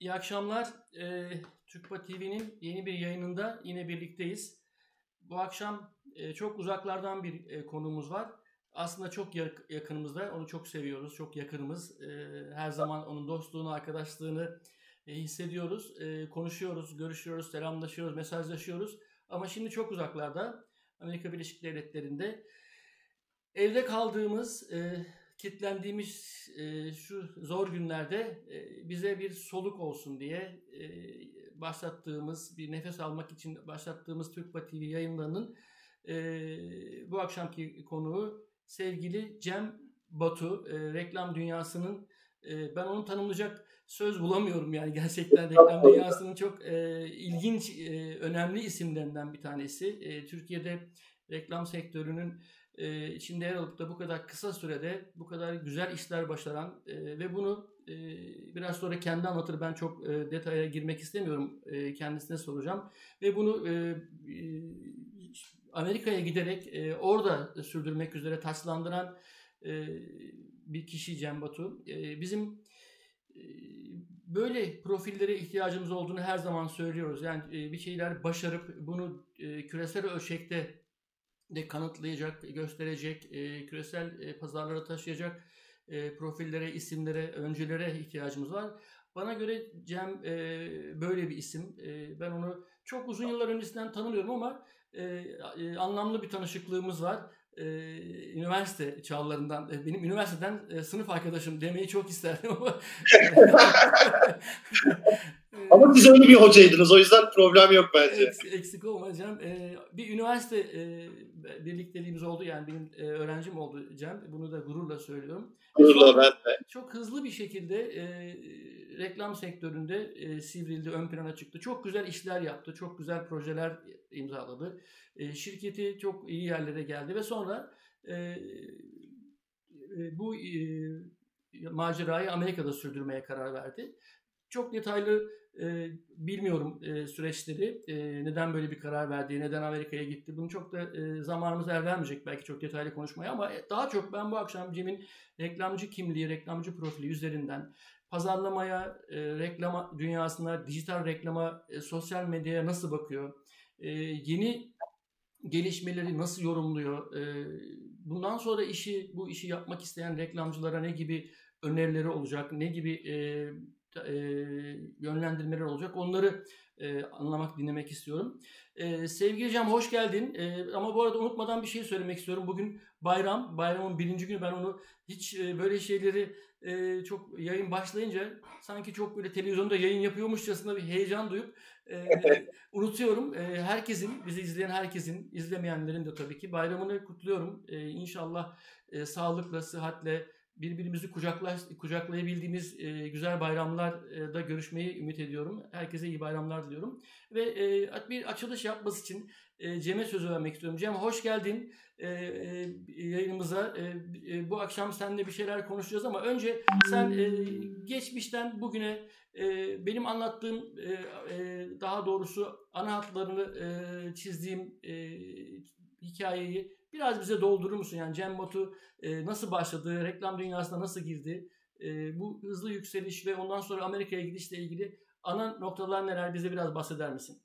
İyi akşamlar. Ee, Türkpa TV'nin yeni bir yayınında yine birlikteyiz. Bu akşam e, çok uzaklardan bir e, konumuz var. Aslında çok yakınımızda, onu çok seviyoruz, çok yakınımız. E, her zaman onun dostluğunu, arkadaşlığını e, hissediyoruz. E, konuşuyoruz, görüşüyoruz, selamlaşıyoruz, mesajlaşıyoruz. Ama şimdi çok uzaklarda, Amerika Birleşik Devletleri'nde. Evde kaldığımız, e, kitlendiğimiz e, şu zor günlerde e, bize bir soluk olsun diye e, başlattığımız, bir nefes almak için başlattığımız Türkba TV yayınlarının e, bu akşamki konuğu sevgili Cem Batu, e, reklam dünyasının e, ben onu tanımlayacak söz bulamıyorum yani gerçekten reklam dünyasının çok e, ilginç, e, önemli isimlerinden bir tanesi. E, Türkiye'de reklam sektörünün e, içinde yer alıp da bu kadar kısa sürede bu kadar güzel işler başaran e, ve bunu e, biraz sonra kendi anlatır. Ben çok e, detaya girmek istemiyorum. E, kendisine soracağım. Ve bunu e, e, Amerika'ya giderek e, orada sürdürmek üzere taçlandıran e, bir kişi Cem Batu. E, bizim böyle profillere ihtiyacımız olduğunu her zaman söylüyoruz. Yani bir şeyler başarıp bunu küresel ölçekte de kanıtlayacak, gösterecek, e, küresel e, pazarlara taşıyacak e, profillere, isimlere, öncülere ihtiyacımız var. Bana göre Cem e, böyle bir isim. E, ben onu çok uzun yıllar öncesinden tanımıyorum ama e, e, anlamlı bir tanışıklığımız var. E, üniversite çağlarından, e, benim üniversiteden e, sınıf arkadaşım demeyi çok isterdim ama Ama siz öyle bir hocaydınız. O yüzden problem yok bence. Eksik, eksik olma Cem. Ee, bir üniversite e, birlikteliğimiz oldu. Yani benim e, öğrencim oldu Cem. Bunu da gururla söylüyorum. Gururla ben de. Çok hızlı bir şekilde e, reklam sektöründe e, sivrildi, ön plana çıktı. Çok güzel işler yaptı. Çok güzel projeler imzaladı. E, şirketi çok iyi yerlere geldi ve sonra e, e, bu e, macerayı Amerika'da sürdürmeye karar verdi. Çok detaylı e, bilmiyorum e, süreçleri. E, neden böyle bir karar verdi, neden Amerika'ya gitti. Bunu çok da e, zamanımız el vermeyecek belki çok detaylı konuşmaya ama daha çok ben bu akşam Cem'in reklamcı kimliği, reklamcı profili üzerinden pazarlamaya, e, reklama dünyasına, dijital reklama, e, sosyal medyaya nasıl bakıyor? E, yeni gelişmeleri nasıl yorumluyor? E, bundan sonra işi bu işi yapmak isteyen reklamcılara ne gibi önerileri olacak? Ne gibi e, e, yönlendirmeler olacak. Onları e, anlamak, dinlemek istiyorum. E, sevgili Cem hoş geldin. E, ama bu arada unutmadan bir şey söylemek istiyorum. Bugün bayram, bayramın birinci günü ben onu hiç e, böyle şeyleri e, çok yayın başlayınca sanki çok böyle televizyonda yayın yapıyormuşçasına bir heyecan duyup e, unutuyorum. E, herkesin, bizi izleyen herkesin, izlemeyenlerin de tabii ki bayramını kutluyorum. E, inşallah e, sağlıkla, sıhhatle, birbirimizi kucaklaş, kucaklayabildiğimiz e, güzel bayramlarda görüşmeyi ümit ediyorum. Herkese iyi bayramlar diliyorum. Ve e, bir açılış yapması için e, Cem'e sözü vermek istiyorum. Cem hoş geldin e, e, yayınımıza. E, e, bu akşam seninle bir şeyler konuşacağız ama önce sen e, geçmişten bugüne e, benim anlattığım e, e, daha doğrusu ana hatlarını e, çizdiğim e, hikayeyi Biraz bize doldurur musun? Yani Cem Batu e, nasıl başladı, reklam dünyasına nasıl girdi? E, bu hızlı yükseliş ve ondan sonra Amerika'ya gidişle ilgili ana noktalar neler? Bize biraz bahseder misin?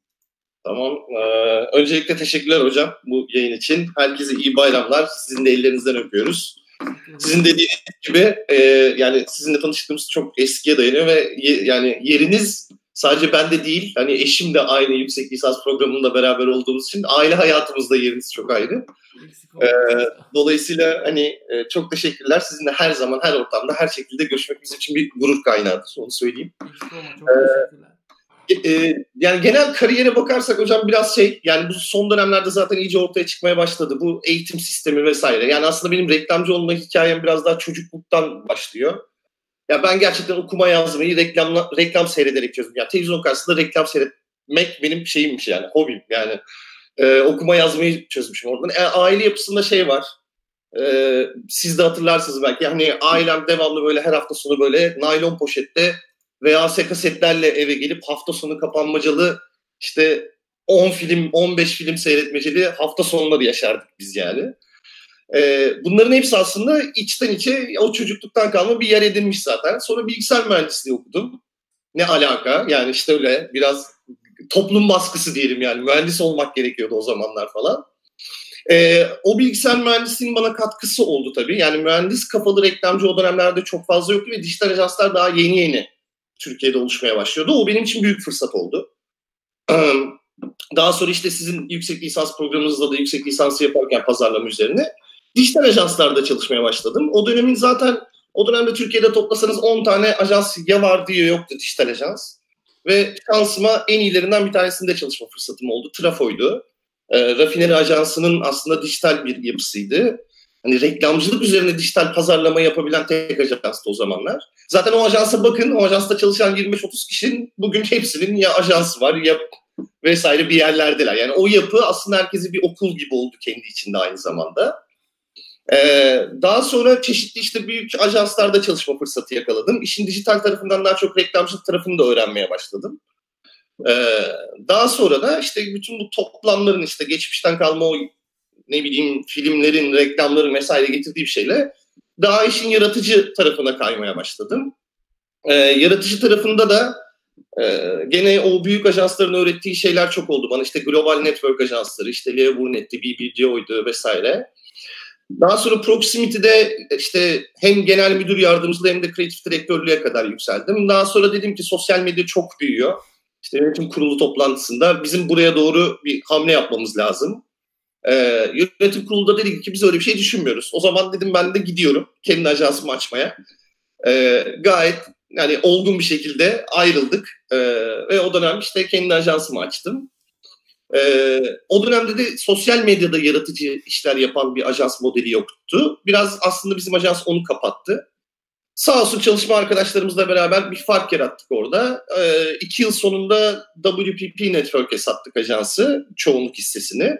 Tamam. Ee, öncelikle teşekkürler hocam bu yayın için. Herkese iyi bayramlar. Sizin de ellerinizden öpüyoruz. Sizin dediğiniz gibi e, yani sizinle tanıştığımız çok eskiye dayanıyor ve ye, yani yeriniz sadece bende değil hani eşim de aynı yüksek lisans programında beraber olduğumuz için aile hayatımızda yeriniz çok ayrı. Ee, dolayısıyla hani e, çok teşekkürler. Sizinle her zaman her ortamda her şekilde görüşmek bizim için bir gurur kaynağıdır. Onu söyleyeyim. Ee, e, yani genel kariyere bakarsak hocam biraz şey yani bu son dönemlerde zaten iyice ortaya çıkmaya başladı. Bu eğitim sistemi vesaire. Yani aslında benim reklamcı olma hikayem biraz daha çocukluktan başlıyor. Ya ben gerçekten okuma yazmayı reklamla, reklam seyrederek çözdüm. Yani televizyon karşısında reklam seyretmek benim şeyimmiş yani hobim yani. E, okuma yazmayı çözmüşüm oradan. E, aile yapısında şey var. E, siz de hatırlarsınız belki. Yani ailem devamlı böyle her hafta sonu böyle naylon poşette veya kasetlerle eve gelip hafta sonu kapanmacalı işte 10 film, 15 film seyretmeceli hafta sonları yaşardık biz yani. Ee, bunların hepsi aslında içten içe o çocukluktan kalma bir yer edinmiş zaten. Sonra bilgisayar mühendisliği okudum. Ne alaka? Yani işte öyle biraz toplum baskısı diyelim yani. Mühendis olmak gerekiyordu o zamanlar falan. Ee, o bilgisayar mühendisliğinin bana katkısı oldu tabii. Yani mühendis kafalı reklamcı o dönemlerde çok fazla yoktu ve dijital ajanslar daha yeni yeni Türkiye'de oluşmaya başlıyordu. O benim için büyük fırsat oldu. Daha sonra işte sizin yüksek lisans programınızda da yüksek lisansı yaparken pazarlama üzerine dijital ajanslarda çalışmaya başladım. O dönemin zaten o dönemde Türkiye'de toplasanız 10 tane ajans ya var diye yoktu dijital ajans. Ve şansıma en iyilerinden bir tanesinde çalışma fırsatım oldu. Trafo'ydu. E, Rafineri Ajansı'nın aslında dijital bir yapısıydı. Hani reklamcılık üzerine dijital pazarlama yapabilen tek ajanstı o zamanlar. Zaten o ajansa bakın, o ajansta çalışan 25-30 kişinin bugün hepsinin ya ajansı var ya vesaire bir yerlerdeler. Yani o yapı aslında herkese bir okul gibi oldu kendi içinde aynı zamanda. Ee, daha sonra çeşitli işte büyük ajanslarda çalışma fırsatı yakaladım. İşin dijital tarafından daha çok reklamcılık tarafını da öğrenmeye başladım. Ee, daha sonra da işte bütün bu toplamların işte geçmişten kalma o ne bileyim filmlerin, reklamların vesaire getirdiği bir şeyle daha işin yaratıcı tarafına kaymaya başladım. Ee, yaratıcı tarafında da e, gene o büyük ajansların öğrettiği şeyler çok oldu bana. İşte Global Network ajansları, işte Leo Burnett'i, BBDO'ydu vesaire. Daha sonra Proximity'de işte hem genel müdür yardımcılığı hem de kreatif direktörlüğe kadar yükseldim. Daha sonra dedim ki sosyal medya çok büyüyor. İşte yönetim kurulu toplantısında bizim buraya doğru bir hamle yapmamız lazım. Ee, yönetim kurulunda dedik ki biz öyle bir şey düşünmüyoruz. O zaman dedim ben de gidiyorum kendi ajansımı açmaya. Ee, gayet yani olgun bir şekilde ayrıldık. Ee, ve o dönem işte kendi ajansımı açtım. Ee, o dönemde de sosyal medyada yaratıcı işler yapan bir ajans modeli yoktu. Biraz aslında bizim ajans onu kapattı. Sağ olsun çalışma arkadaşlarımızla beraber bir fark yarattık orada. Ee, iki yıl sonunda WPP Network'e sattık ajansı, çoğunluk hissesini.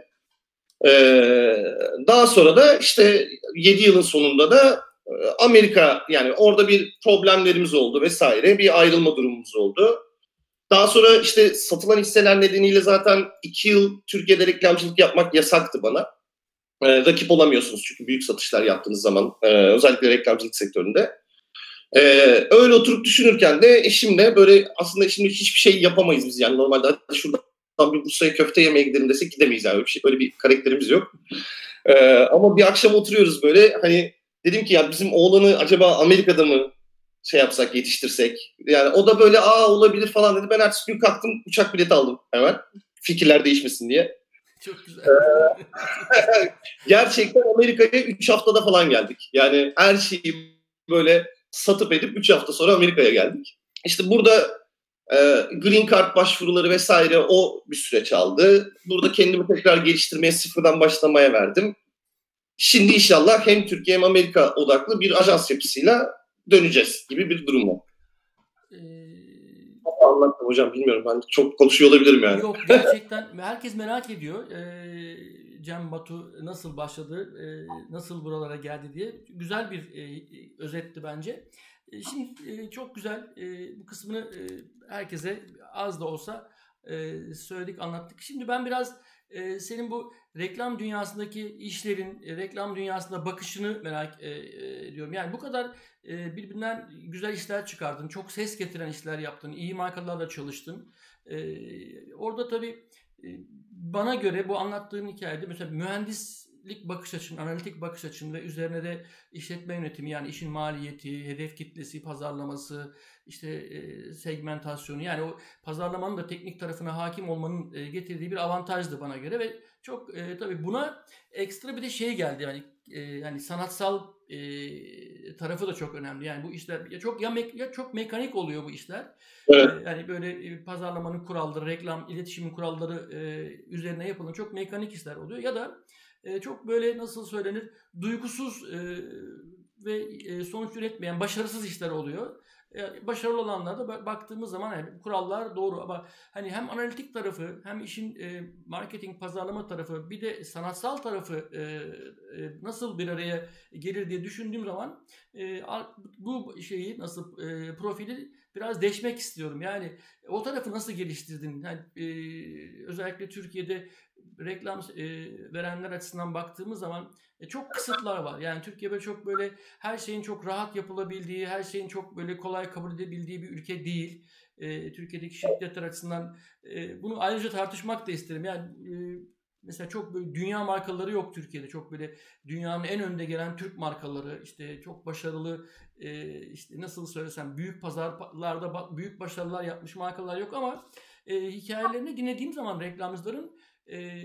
Ee, daha sonra da işte 7 yılın sonunda da e, Amerika yani orada bir problemlerimiz oldu vesaire bir ayrılma durumumuz oldu. Daha sonra işte satılan hisseler nedeniyle zaten 2 yıl Türkiye'de reklamcılık yapmak yasaktı bana. Ee, rakip olamıyorsunuz çünkü büyük satışlar yaptığınız zaman e, özellikle reklamcılık sektöründe. Ee, öyle oturup düşünürken de eşimle böyle aslında şimdi hiçbir şey yapamayız biz yani normalde hadi şuradan bir Bursa'ya köfte yemeye gidelim desek gidemeyiz öyle bir, şey, öyle bir karakterimiz yok. Ee, ama bir akşam oturuyoruz böyle hani dedim ki ya bizim oğlanı acaba Amerika'da mı şey yapsak yetiştirsek. Yani o da böyle aa olabilir falan dedi. Ben ertesi gün kalktım uçak bileti aldım hemen. Fikirler değişmesin diye. Çok güzel. Ee, gerçekten Amerika'ya 3 haftada falan geldik. Yani her şeyi böyle satıp edip 3 hafta sonra Amerika'ya geldik. İşte burada Green Card başvuruları vesaire o bir süreç aldı. Burada kendimi tekrar geliştirmeye sıfırdan başlamaya verdim. Şimdi inşallah hem Türkiye hem Amerika odaklı bir ajans yapısıyla döneceğiz gibi bir durum var. Ee... Anlattım hocam bilmiyorum ben çok konuşuyor olabilirim yani. Yok gerçekten herkes merak ediyor. Ee, Cem Batu nasıl başladı, e, nasıl buralara geldi diye. Güzel bir e, özetti bence. E, şimdi e, çok güzel e, bu kısmını herkese az da olsa söyledik, anlattık. Şimdi ben biraz senin bu reklam dünyasındaki işlerin, reklam dünyasında bakışını merak ediyorum. Yani bu kadar birbirinden güzel işler çıkardın, çok ses getiren işler yaptın, iyi markalarla çalıştın. Orada tabii bana göre bu anlattığın hikayede mesela mühendislik bakış açın, analitik bakış açın ve üzerine de işletme yönetimi yani işin maliyeti, hedef kitlesi, pazarlaması, işte e, segmentasyonu yani o pazarlamanın da teknik tarafına hakim olmanın e, getirdiği bir avantajdı bana göre ve çok e, tabii buna ekstra bir de şey geldi yani e, yani sanatsal e, tarafı da çok önemli. Yani bu işler ya çok ya, me, ya çok mekanik oluyor bu işler. Evet. E, yani böyle e, pazarlamanın kuralları, reklam, iletişimin kuralları e, üzerine yapılan çok mekanik işler oluyor ya da e, çok böyle nasıl söylenir duygusuz e, ve e, sonuç üretmeyen başarısız işler oluyor başarılı olanlarda baktığımız zaman yani kurallar doğru ama hani hem analitik tarafı hem işin e, marketing pazarlama tarafı bir de sanatsal tarafı e, e, nasıl bir araya gelir diye düşündüğüm zaman e, bu şeyi nasıl e, profili biraz deşmek istiyorum. Yani o tarafı nasıl geliştirdin? Yani, e, özellikle Türkiye'de reklam e, verenler açısından baktığımız zaman e, çok kısıtlar var. Yani Türkiye çok böyle her şeyin çok rahat yapılabildiği, her şeyin çok böyle kolay kabul edebildiği bir ülke değil. E, Türkiye'deki şirketler açısından e, bunu ayrıca tartışmak da isterim. Yani e, mesela çok böyle dünya markaları yok Türkiye'de. Çok böyle dünyanın en önde gelen Türk markaları işte çok başarılı e, işte nasıl söylesem büyük pazarlarda büyük başarılar yapmış markalar yok ama e, hikayelerini dinlediğim zaman reklamcıların e,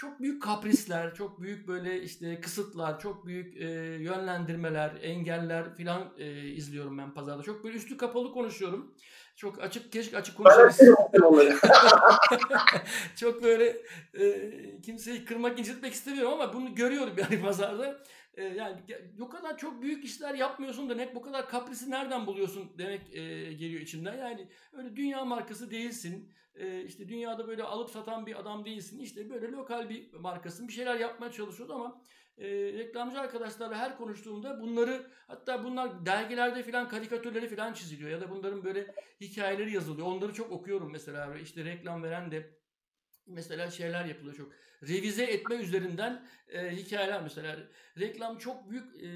çok büyük kaprisler, çok büyük böyle işte kısıtlar, çok büyük e, yönlendirmeler, engeller filan e, izliyorum ben pazarda. Çok böyle üstü kapalı konuşuyorum. Çok açık, keşke açık konuşabilsem. çok böyle e, kimseyi kırmak, incitmek istemiyorum ama bunu görüyorum yani pazarda. E, yani o kadar çok büyük işler yapmıyorsun da net bu kadar kaprisi nereden buluyorsun demek e, geliyor içimden. Yani öyle dünya markası değilsin e, işte dünyada böyle alıp satan bir adam değilsin. İşte böyle lokal bir markasın. Bir şeyler yapmaya çalışıyordu ama e, reklamcı arkadaşlarla her konuştuğumda bunları hatta bunlar dergilerde filan karikatürleri filan çiziliyor ya da bunların böyle hikayeleri yazılıyor. Onları çok okuyorum mesela. İşte reklam veren de mesela şeyler yapılıyor çok. Revize etme üzerinden e, hikayeler mesela. Reklam çok büyük e,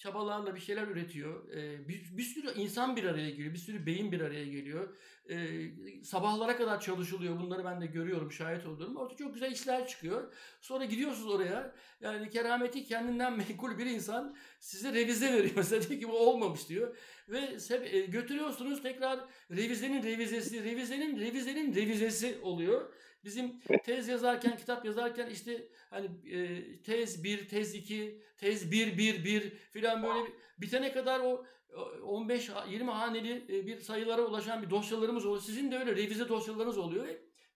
çabalarla bir şeyler üretiyor. E, bir, bir sürü insan bir araya geliyor. Bir sürü beyin bir araya geliyor. E, sabahlara kadar çalışılıyor. Bunları ben de görüyorum, şahit oluyorum. Orada çok güzel işler çıkıyor. Sonra gidiyorsunuz oraya. Yani kerameti kendinden menkul bir insan size revize veriyor. Mesela diyor ki bu olmamış diyor. Ve e, götürüyorsunuz tekrar revizenin revizesi, revizenin revizenin revizesi oluyor. Bizim tez yazarken, kitap yazarken işte hani e, tez 1, tez 2, tez 1, 1, 1 filan böyle bitene kadar o 15-20 haneli e, bir sayılara ulaşan bir dosyalarımız oluyor. Sizin de öyle revize dosyalarınız oluyor.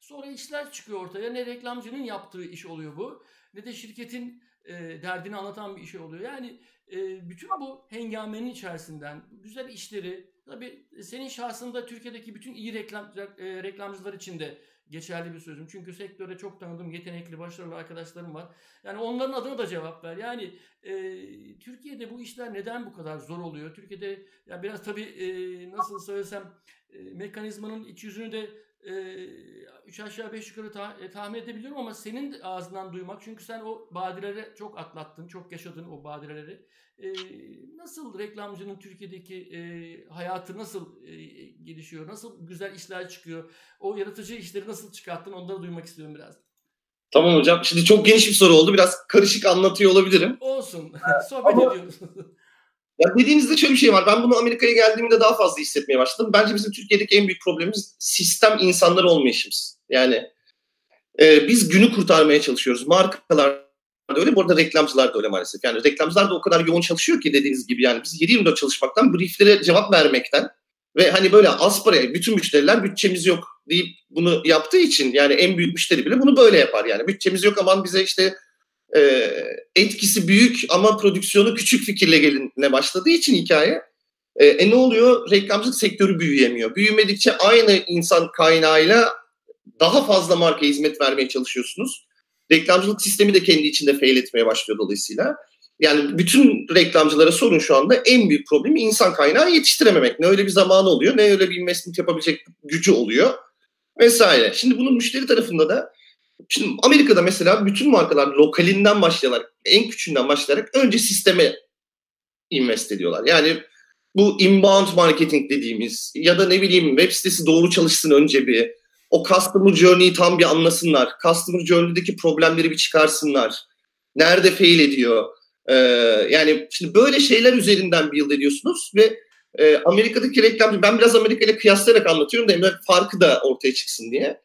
Sonra işler çıkıyor ortaya. Ne reklamcının yaptığı iş oluyor bu. Ne de şirketin e, derdini anlatan bir iş oluyor. Yani e, bütün bu hengamenin içerisinden güzel işleri tabii senin şahsında Türkiye'deki bütün iyi reklam, e, reklamcılar için de geçerli bir sözüm. Çünkü sektörde çok tanıdığım yetenekli, başarılı arkadaşlarım var. Yani onların adına da cevap ver. Yani e, Türkiye'de bu işler neden bu kadar zor oluyor? Türkiye'de ya biraz tabii e, nasıl söylesem e, mekanizmanın iç yüzünü de e, üç aşağı beş yukarı ta, e, tahmin edebiliyorum ama senin ağzından duymak çünkü sen o badireleri çok atlattın, çok yaşadın o badireleri. E, nasıl reklamcının Türkiye'deki e, hayatı nasıl e, gelişiyor, nasıl güzel işler çıkıyor, o yaratıcı işleri nasıl çıkarttın onları duymak istiyorum biraz. Tamam hocam. Şimdi çok geniş bir soru oldu. Biraz karışık anlatıyor olabilirim. Olsun. Sohbet ediyoruz. Ya dediğinizde şöyle bir şey var. Ben bunu Amerika'ya geldiğimde daha fazla hissetmeye başladım. Bence bizim Türkiye'deki en büyük problemimiz sistem insanları olmayışımız. Yani e, biz günü kurtarmaya çalışıyoruz. Markalar da öyle. Bu arada reklamcılar da öyle maalesef. Yani reklamcılar da o kadar yoğun çalışıyor ki dediğiniz gibi. Yani biz 7-24 çalışmaktan, brieflere cevap vermekten ve hani böyle az paraya bütün müşteriler bütçemiz yok deyip bunu yaptığı için yani en büyük müşteri bile bunu böyle yapar. Yani bütçemiz yok aman bize işte e, etkisi büyük ama prodüksiyonu küçük fikirle gelinle başladığı için hikaye. E, e ne oluyor? Reklamcılık sektörü büyüyemiyor. Büyümedikçe aynı insan kaynağıyla daha fazla marka hizmet vermeye çalışıyorsunuz. Reklamcılık sistemi de kendi içinde fail etmeye başlıyor dolayısıyla. Yani bütün reklamcılara sorun şu anda en büyük problemi insan kaynağı yetiştirememek. Ne öyle bir zamanı oluyor ne öyle bir investment yapabilecek gücü oluyor vesaire. Şimdi bunun müşteri tarafında da Şimdi Amerika'da mesela bütün markalar lokalinden başlayarak, en küçüğünden başlayarak önce sisteme invest ediyorlar. Yani bu inbound marketing dediğimiz ya da ne bileyim web sitesi doğru çalışsın önce bir. O customer journey'i tam bir anlasınlar. Customer journey'deki problemleri bir çıkarsınlar. Nerede fail ediyor? Ee, yani şimdi böyle şeyler üzerinden build ediyorsunuz ve e, Amerika'daki reklam, ben biraz Amerika ile kıyaslayarak anlatıyorum da farkı da ortaya çıksın diye.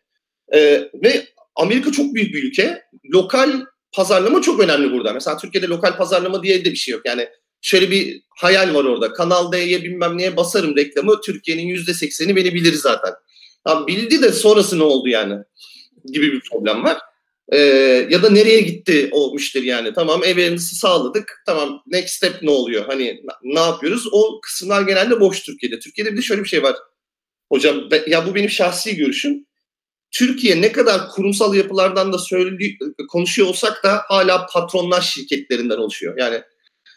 Ee, ve Amerika çok büyük bir ülke. Lokal pazarlama çok önemli burada. Mesela Türkiye'de lokal pazarlama diye de bir şey yok. Yani şöyle bir hayal var orada. Kanal D'ye bilmem neye basarım reklamı. Türkiye'nin yüzde sekseni beni bilir zaten. Tam bildi de sonrası ne oldu yani gibi bir problem var. Ee, ya da nereye gitti o müşteri yani. Tamam evlerimizi sağladık. Tamam next step ne oluyor? Hani ne yapıyoruz? O kısımlar genelde boş Türkiye'de. Türkiye'de bir de şöyle bir şey var. Hocam ya bu benim şahsi görüşüm. Türkiye ne kadar kurumsal yapılardan da söyledi, konuşuyor olsak da hala patronlar şirketlerinden oluşuyor. Yani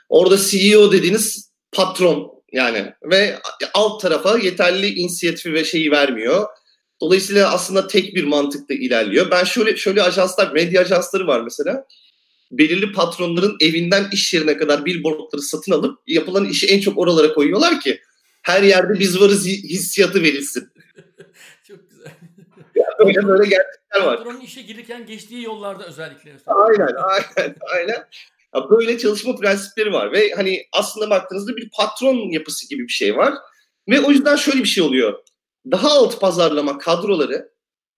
orada CEO dediğiniz patron yani ve alt tarafa yeterli inisiyatifi ve şeyi vermiyor. Dolayısıyla aslında tek bir mantıkla ilerliyor. Ben şöyle şöyle ajanslar, medya ajansları var mesela. Belirli patronların evinden iş yerine kadar billboardları satın alıp yapılan işi en çok oralara koyuyorlar ki her yerde biz varız hissiyatı verilsin. böyle böyle gerçekler var. Patronun işe gelirken geçtiği yollarda özellikle. Aynen, aynen, aynen. Böyle çalışma prensipleri var ve hani aslında baktığınızda bir patron yapısı gibi bir şey var. Ve o yüzden şöyle bir şey oluyor. Daha alt pazarlama kadroları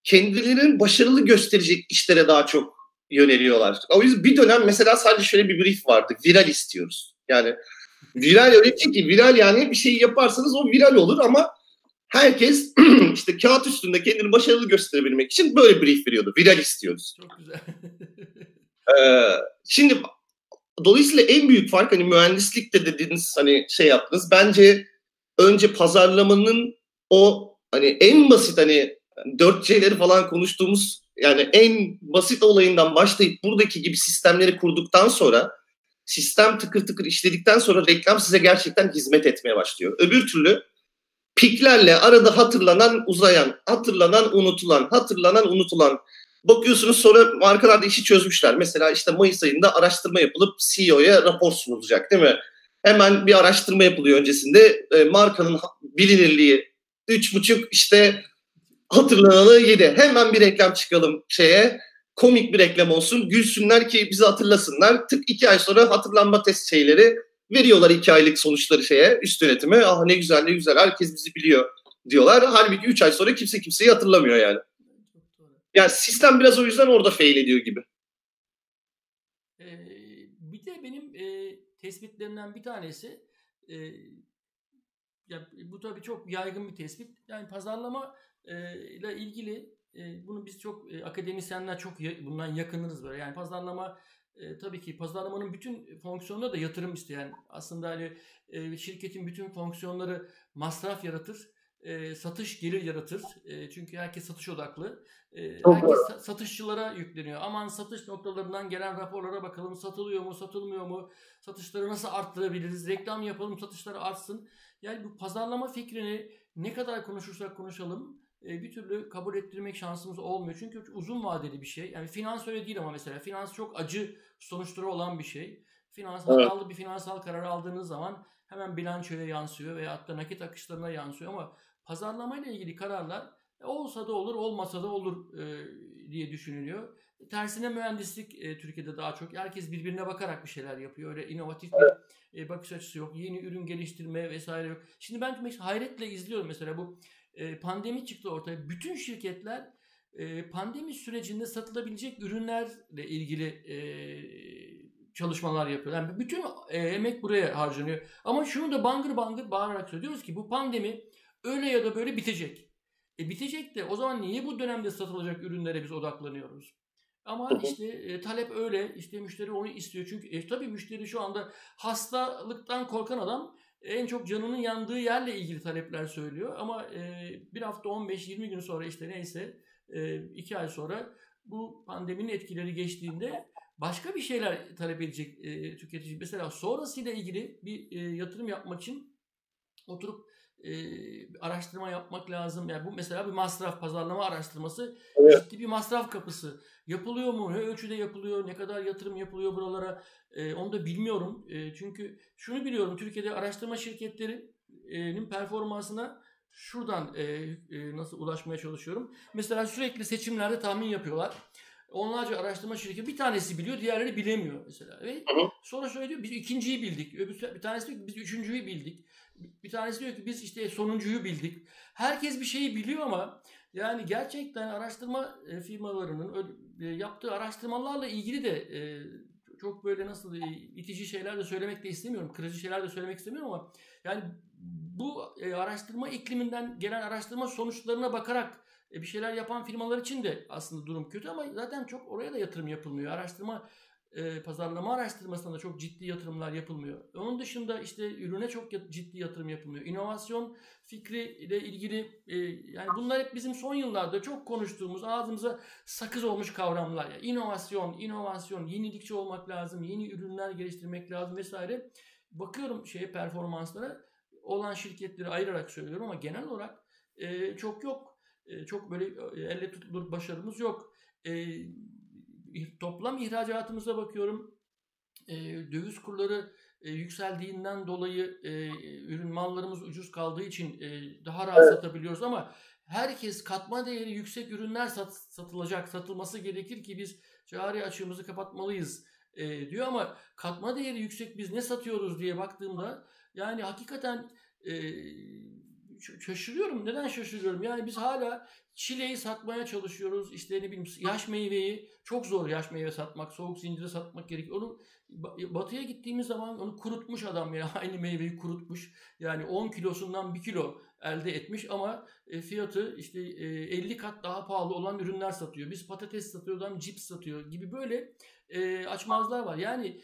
kendilerinin başarılı gösterecek işlere daha çok yöneliyorlar. O yüzden bir dönem mesela sadece şöyle bir brief vardı. Viral istiyoruz. Yani viral öyle bir şey ki viral yani bir şey yaparsanız o viral olur ama herkes işte kağıt üstünde kendini başarılı gösterebilmek için böyle brief veriyordu. Viral istiyoruz. Çok güzel. ee, şimdi dolayısıyla en büyük fark hani mühendislikte dediğiniz hani şey yaptınız. Bence önce pazarlamanın o hani en basit hani 4C'leri falan konuştuğumuz yani en basit olayından başlayıp buradaki gibi sistemleri kurduktan sonra sistem tıkır tıkır işledikten sonra reklam size gerçekten hizmet etmeye başlıyor. Öbür türlü piklerle arada hatırlanan uzayan, hatırlanan unutulan, hatırlanan unutulan. Bakıyorsunuz sonra markalar da işi çözmüşler. Mesela işte Mayıs ayında araştırma yapılıp CEO'ya rapor sunulacak değil mi? Hemen bir araştırma yapılıyor öncesinde. E, markanın bilinirliği üç buçuk işte hatırlanalı yedi. Hemen bir reklam çıkalım şeye. Komik bir reklam olsun. Gülsünler ki bizi hatırlasınlar. Tık iki ay sonra hatırlanma test şeyleri veriyorlar iki aylık sonuçları şeye üst yönetime. Ah ne güzel ne güzel herkes bizi biliyor diyorlar. Halbuki üç ay sonra kimse kimseyi hatırlamıyor yani. Yani sistem biraz o yüzden orada fail ediyor gibi. Ee, bir de benim e, tespitlerimden bir tanesi e, ya bu tabii çok yaygın bir tespit. Yani pazarlama e, ile ilgili e, bunu biz çok e, akademisyenler çok bundan yakınırız böyle. Yani pazarlama e, tabii ki pazarlamanın bütün fonksiyonları da yatırım isteyen. Aslında hani e, şirketin bütün fonksiyonları masraf yaratır. E, satış gelir yaratır. E, çünkü herkes satış odaklı. E, herkes sa- satışçılara yükleniyor. Aman satış noktalarından gelen raporlara bakalım. Satılıyor mu, satılmıyor mu? Satışları nasıl arttırabiliriz? Reklam yapalım, satışları artsın. Yani bu pazarlama fikrini ne kadar konuşursak konuşalım bir türlü kabul ettirmek şansımız olmuyor. Çünkü uzun vadeli bir şey. Yani finans öyle değil ama mesela finans çok acı sonuçları olan bir şey. Finans evet. hatalı bir finansal karar aldığınız zaman hemen bilançoya yansıyor veya hatta nakit akışlarına yansıyor ama pazarlama ile ilgili kararlar e, olsa da olur, olmasa da olur e, diye düşünülüyor. Tersine mühendislik e, Türkiye'de daha çok. Herkes birbirine bakarak bir şeyler yapıyor. Öyle inovatif bir e, bakış açısı yok. Yeni ürün geliştirme vesaire yok. Şimdi ben hayretle izliyorum mesela bu e, pandemi çıktı ortaya. Bütün şirketler e, pandemi sürecinde satılabilecek ürünlerle ilgili e, çalışmalar yapıyor. Yani bütün e, emek buraya harcanıyor. Ama şunu da bangır bangır bağırarak söylüyoruz ki bu pandemi öyle ya da böyle bitecek. E bitecek de o zaman niye bu dönemde satılacak ürünlere biz odaklanıyoruz? Ama işte e, talep öyle. işte müşteri onu istiyor. Çünkü e, tabii müşteri şu anda hastalıktan korkan adam en çok canının yandığı yerle ilgili talepler söylüyor. Ama e, bir hafta 15-20 gün sonra işte neyse e, iki ay sonra bu pandeminin etkileri geçtiğinde başka bir şeyler talep edecek e, tüketici. Mesela sonrasıyla ilgili bir e, yatırım yapmak için oturup e, araştırma yapmak lazım. Yani bu mesela bir masraf pazarlama araştırması evet. ciddi bir masraf kapısı. Yapılıyor mu? Ne ölçüde yapılıyor? Ne kadar yatırım yapılıyor buralara? E, onu da bilmiyorum. E, çünkü şunu biliyorum. Türkiye'de araştırma şirketlerinin performansına şuradan e, e, nasıl ulaşmaya çalışıyorum. Mesela sürekli seçimlerde tahmin yapıyorlar. Onlarca araştırma şirketi bir tanesi biliyor, diğerleri bilemiyor mesela. Ve sonra şöyle diyor, biz ikinciyi bildik. Öbür bir tanesi diyor ki biz üçüncüyü bildik. Bir tanesi diyor ki biz işte sonuncuyu bildik. Herkes bir şeyi biliyor ama yani gerçekten araştırma e, firmalarının e, yaptığı araştırmalarla ilgili de e, çok böyle nasıl itici şeyler de söylemek de istemiyorum. Kırıcı şeyler de söylemek istemiyorum ama yani bu araştırma ikliminden gelen araştırma sonuçlarına bakarak bir şeyler yapan firmalar için de aslında durum kötü ama zaten çok oraya da yatırım yapılmıyor. Araştırma e, pazarlama araştırmasında da çok ciddi yatırımlar yapılmıyor. Onun dışında işte ürüne çok ciddi yatırım yapılmıyor. İnovasyon fikri ile ilgili e, yani bunlar hep bizim son yıllarda çok konuştuğumuz ağzımıza sakız olmuş kavramlar. Yani inovasyon, inovasyon, yenilikçi olmak lazım, yeni ürünler geliştirmek lazım vesaire. Bakıyorum şeye performanslara olan şirketleri ayırarak söylüyorum ama genel olarak e, çok yok. e, çok böyle e, elle tutulur başarımız yok. E, toplam ihracatımıza bakıyorum. E, döviz kurları e, yükseldiğinden dolayı e, ürün mallarımız ucuz kaldığı için e, daha rahat evet. satabiliyoruz ama herkes katma değeri yüksek ürünler sat, satılacak, satılması gerekir ki biz cari açığımızı kapatmalıyız e, diyor ama katma değeri yüksek biz ne satıyoruz diye baktığımda yani hakikaten e, şaşırıyorum. Neden şaşırıyorum? Yani biz hala çileyi satmaya çalışıyoruz. İşte ne bileyim yaş meyveyi çok zor yaş meyve satmak, soğuk zinciri satmak gerekiyor. Onu batıya gittiğimiz zaman onu kurutmuş adam ya aynı meyveyi kurutmuş. Yani 10 kilosundan 1 kilo elde etmiş ama e, fiyatı işte 50 e, kat daha pahalı olan ürünler satıyor. Biz patates satıyoruz adam cips satıyor gibi böyle e, açmazlar var. Yani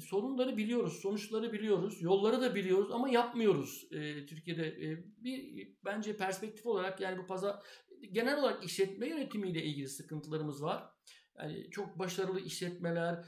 sorunları biliyoruz, sonuçları biliyoruz, yolları da biliyoruz ama yapmıyoruz Türkiye'de. bir bence perspektif olarak yani bu pazar genel olarak işletme yönetimiyle ilgili sıkıntılarımız var. Yani çok başarılı işletmeler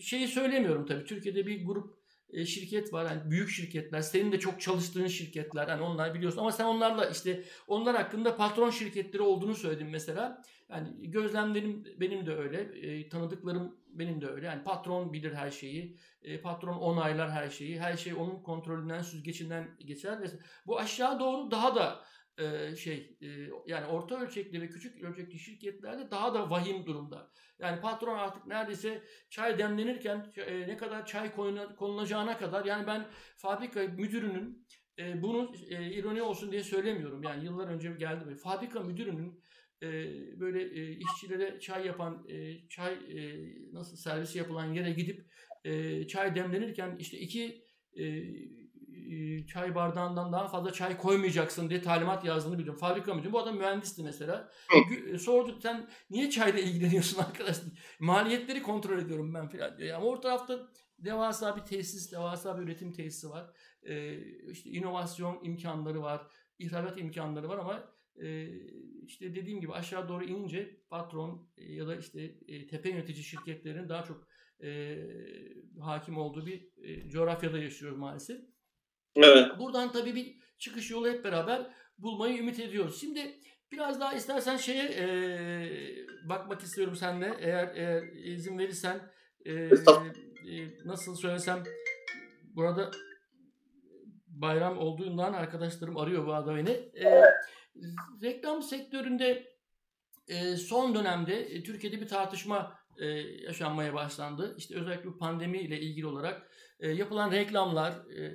şeyi söylemiyorum tabii. Türkiye'de bir grup e, şirket var. Yani büyük şirketler, senin de çok çalıştığın şirketler. Hani onlar biliyorsun ama sen onlarla işte onlar hakkında patron şirketleri olduğunu söyledin mesela. Yani gözlemlerim benim de öyle. E, tanıdıklarım benim de öyle. Yani patron bilir her şeyi. E, patron onaylar her şeyi. Her şey onun kontrolünden, süzgecinden geçer. Bu aşağı doğru daha da e, şey e, yani orta ölçekli ve küçük ölçekli şirketlerde daha da vahim durumda. Yani patron artık neredeyse çay demlenirken e, ne kadar çay konulacağına kadar yani ben fabrika müdürünün e, bunu e, ironi olsun diye söylemiyorum. Yani yıllar önce geldi. Fabrika müdürünün e, böyle e, işçilere çay yapan e, çay e, nasıl servisi yapılan yere gidip e, çay demlenirken işte iki e, çay bardağından daha fazla çay koymayacaksın diye talimat yazdığını biliyorum. Fabrika müdürü. Bu adam mühendisti mesela. Hı. Sordu sen niye çayla ilgileniyorsun arkadaş? Maliyetleri kontrol ediyorum ben falan diyor. Yani o tarafta devasa bir tesis, devasa bir üretim tesisi var. Ee, işte inovasyon imkanları var. ihracat imkanları var ama e, işte dediğim gibi aşağı doğru inince patron e, ya da işte e, tepe yönetici şirketlerin daha çok e, hakim olduğu bir coğrafyada yaşıyoruz maalesef. Evet. Buradan tabii bir çıkış yolu hep beraber bulmayı ümit ediyoruz. Şimdi biraz daha istersen şeye e, bakmak istiyorum senle. Eğer, eğer izin verirsen e, e, nasıl söylesem burada bayram olduğundan arkadaşlarım arıyor bu arada beni. E, reklam sektöründe e, son dönemde e, Türkiye'de bir tartışma e, yaşanmaya başlandı. İşte özellikle bu pandemi ile ilgili olarak e, yapılan reklamlar, e,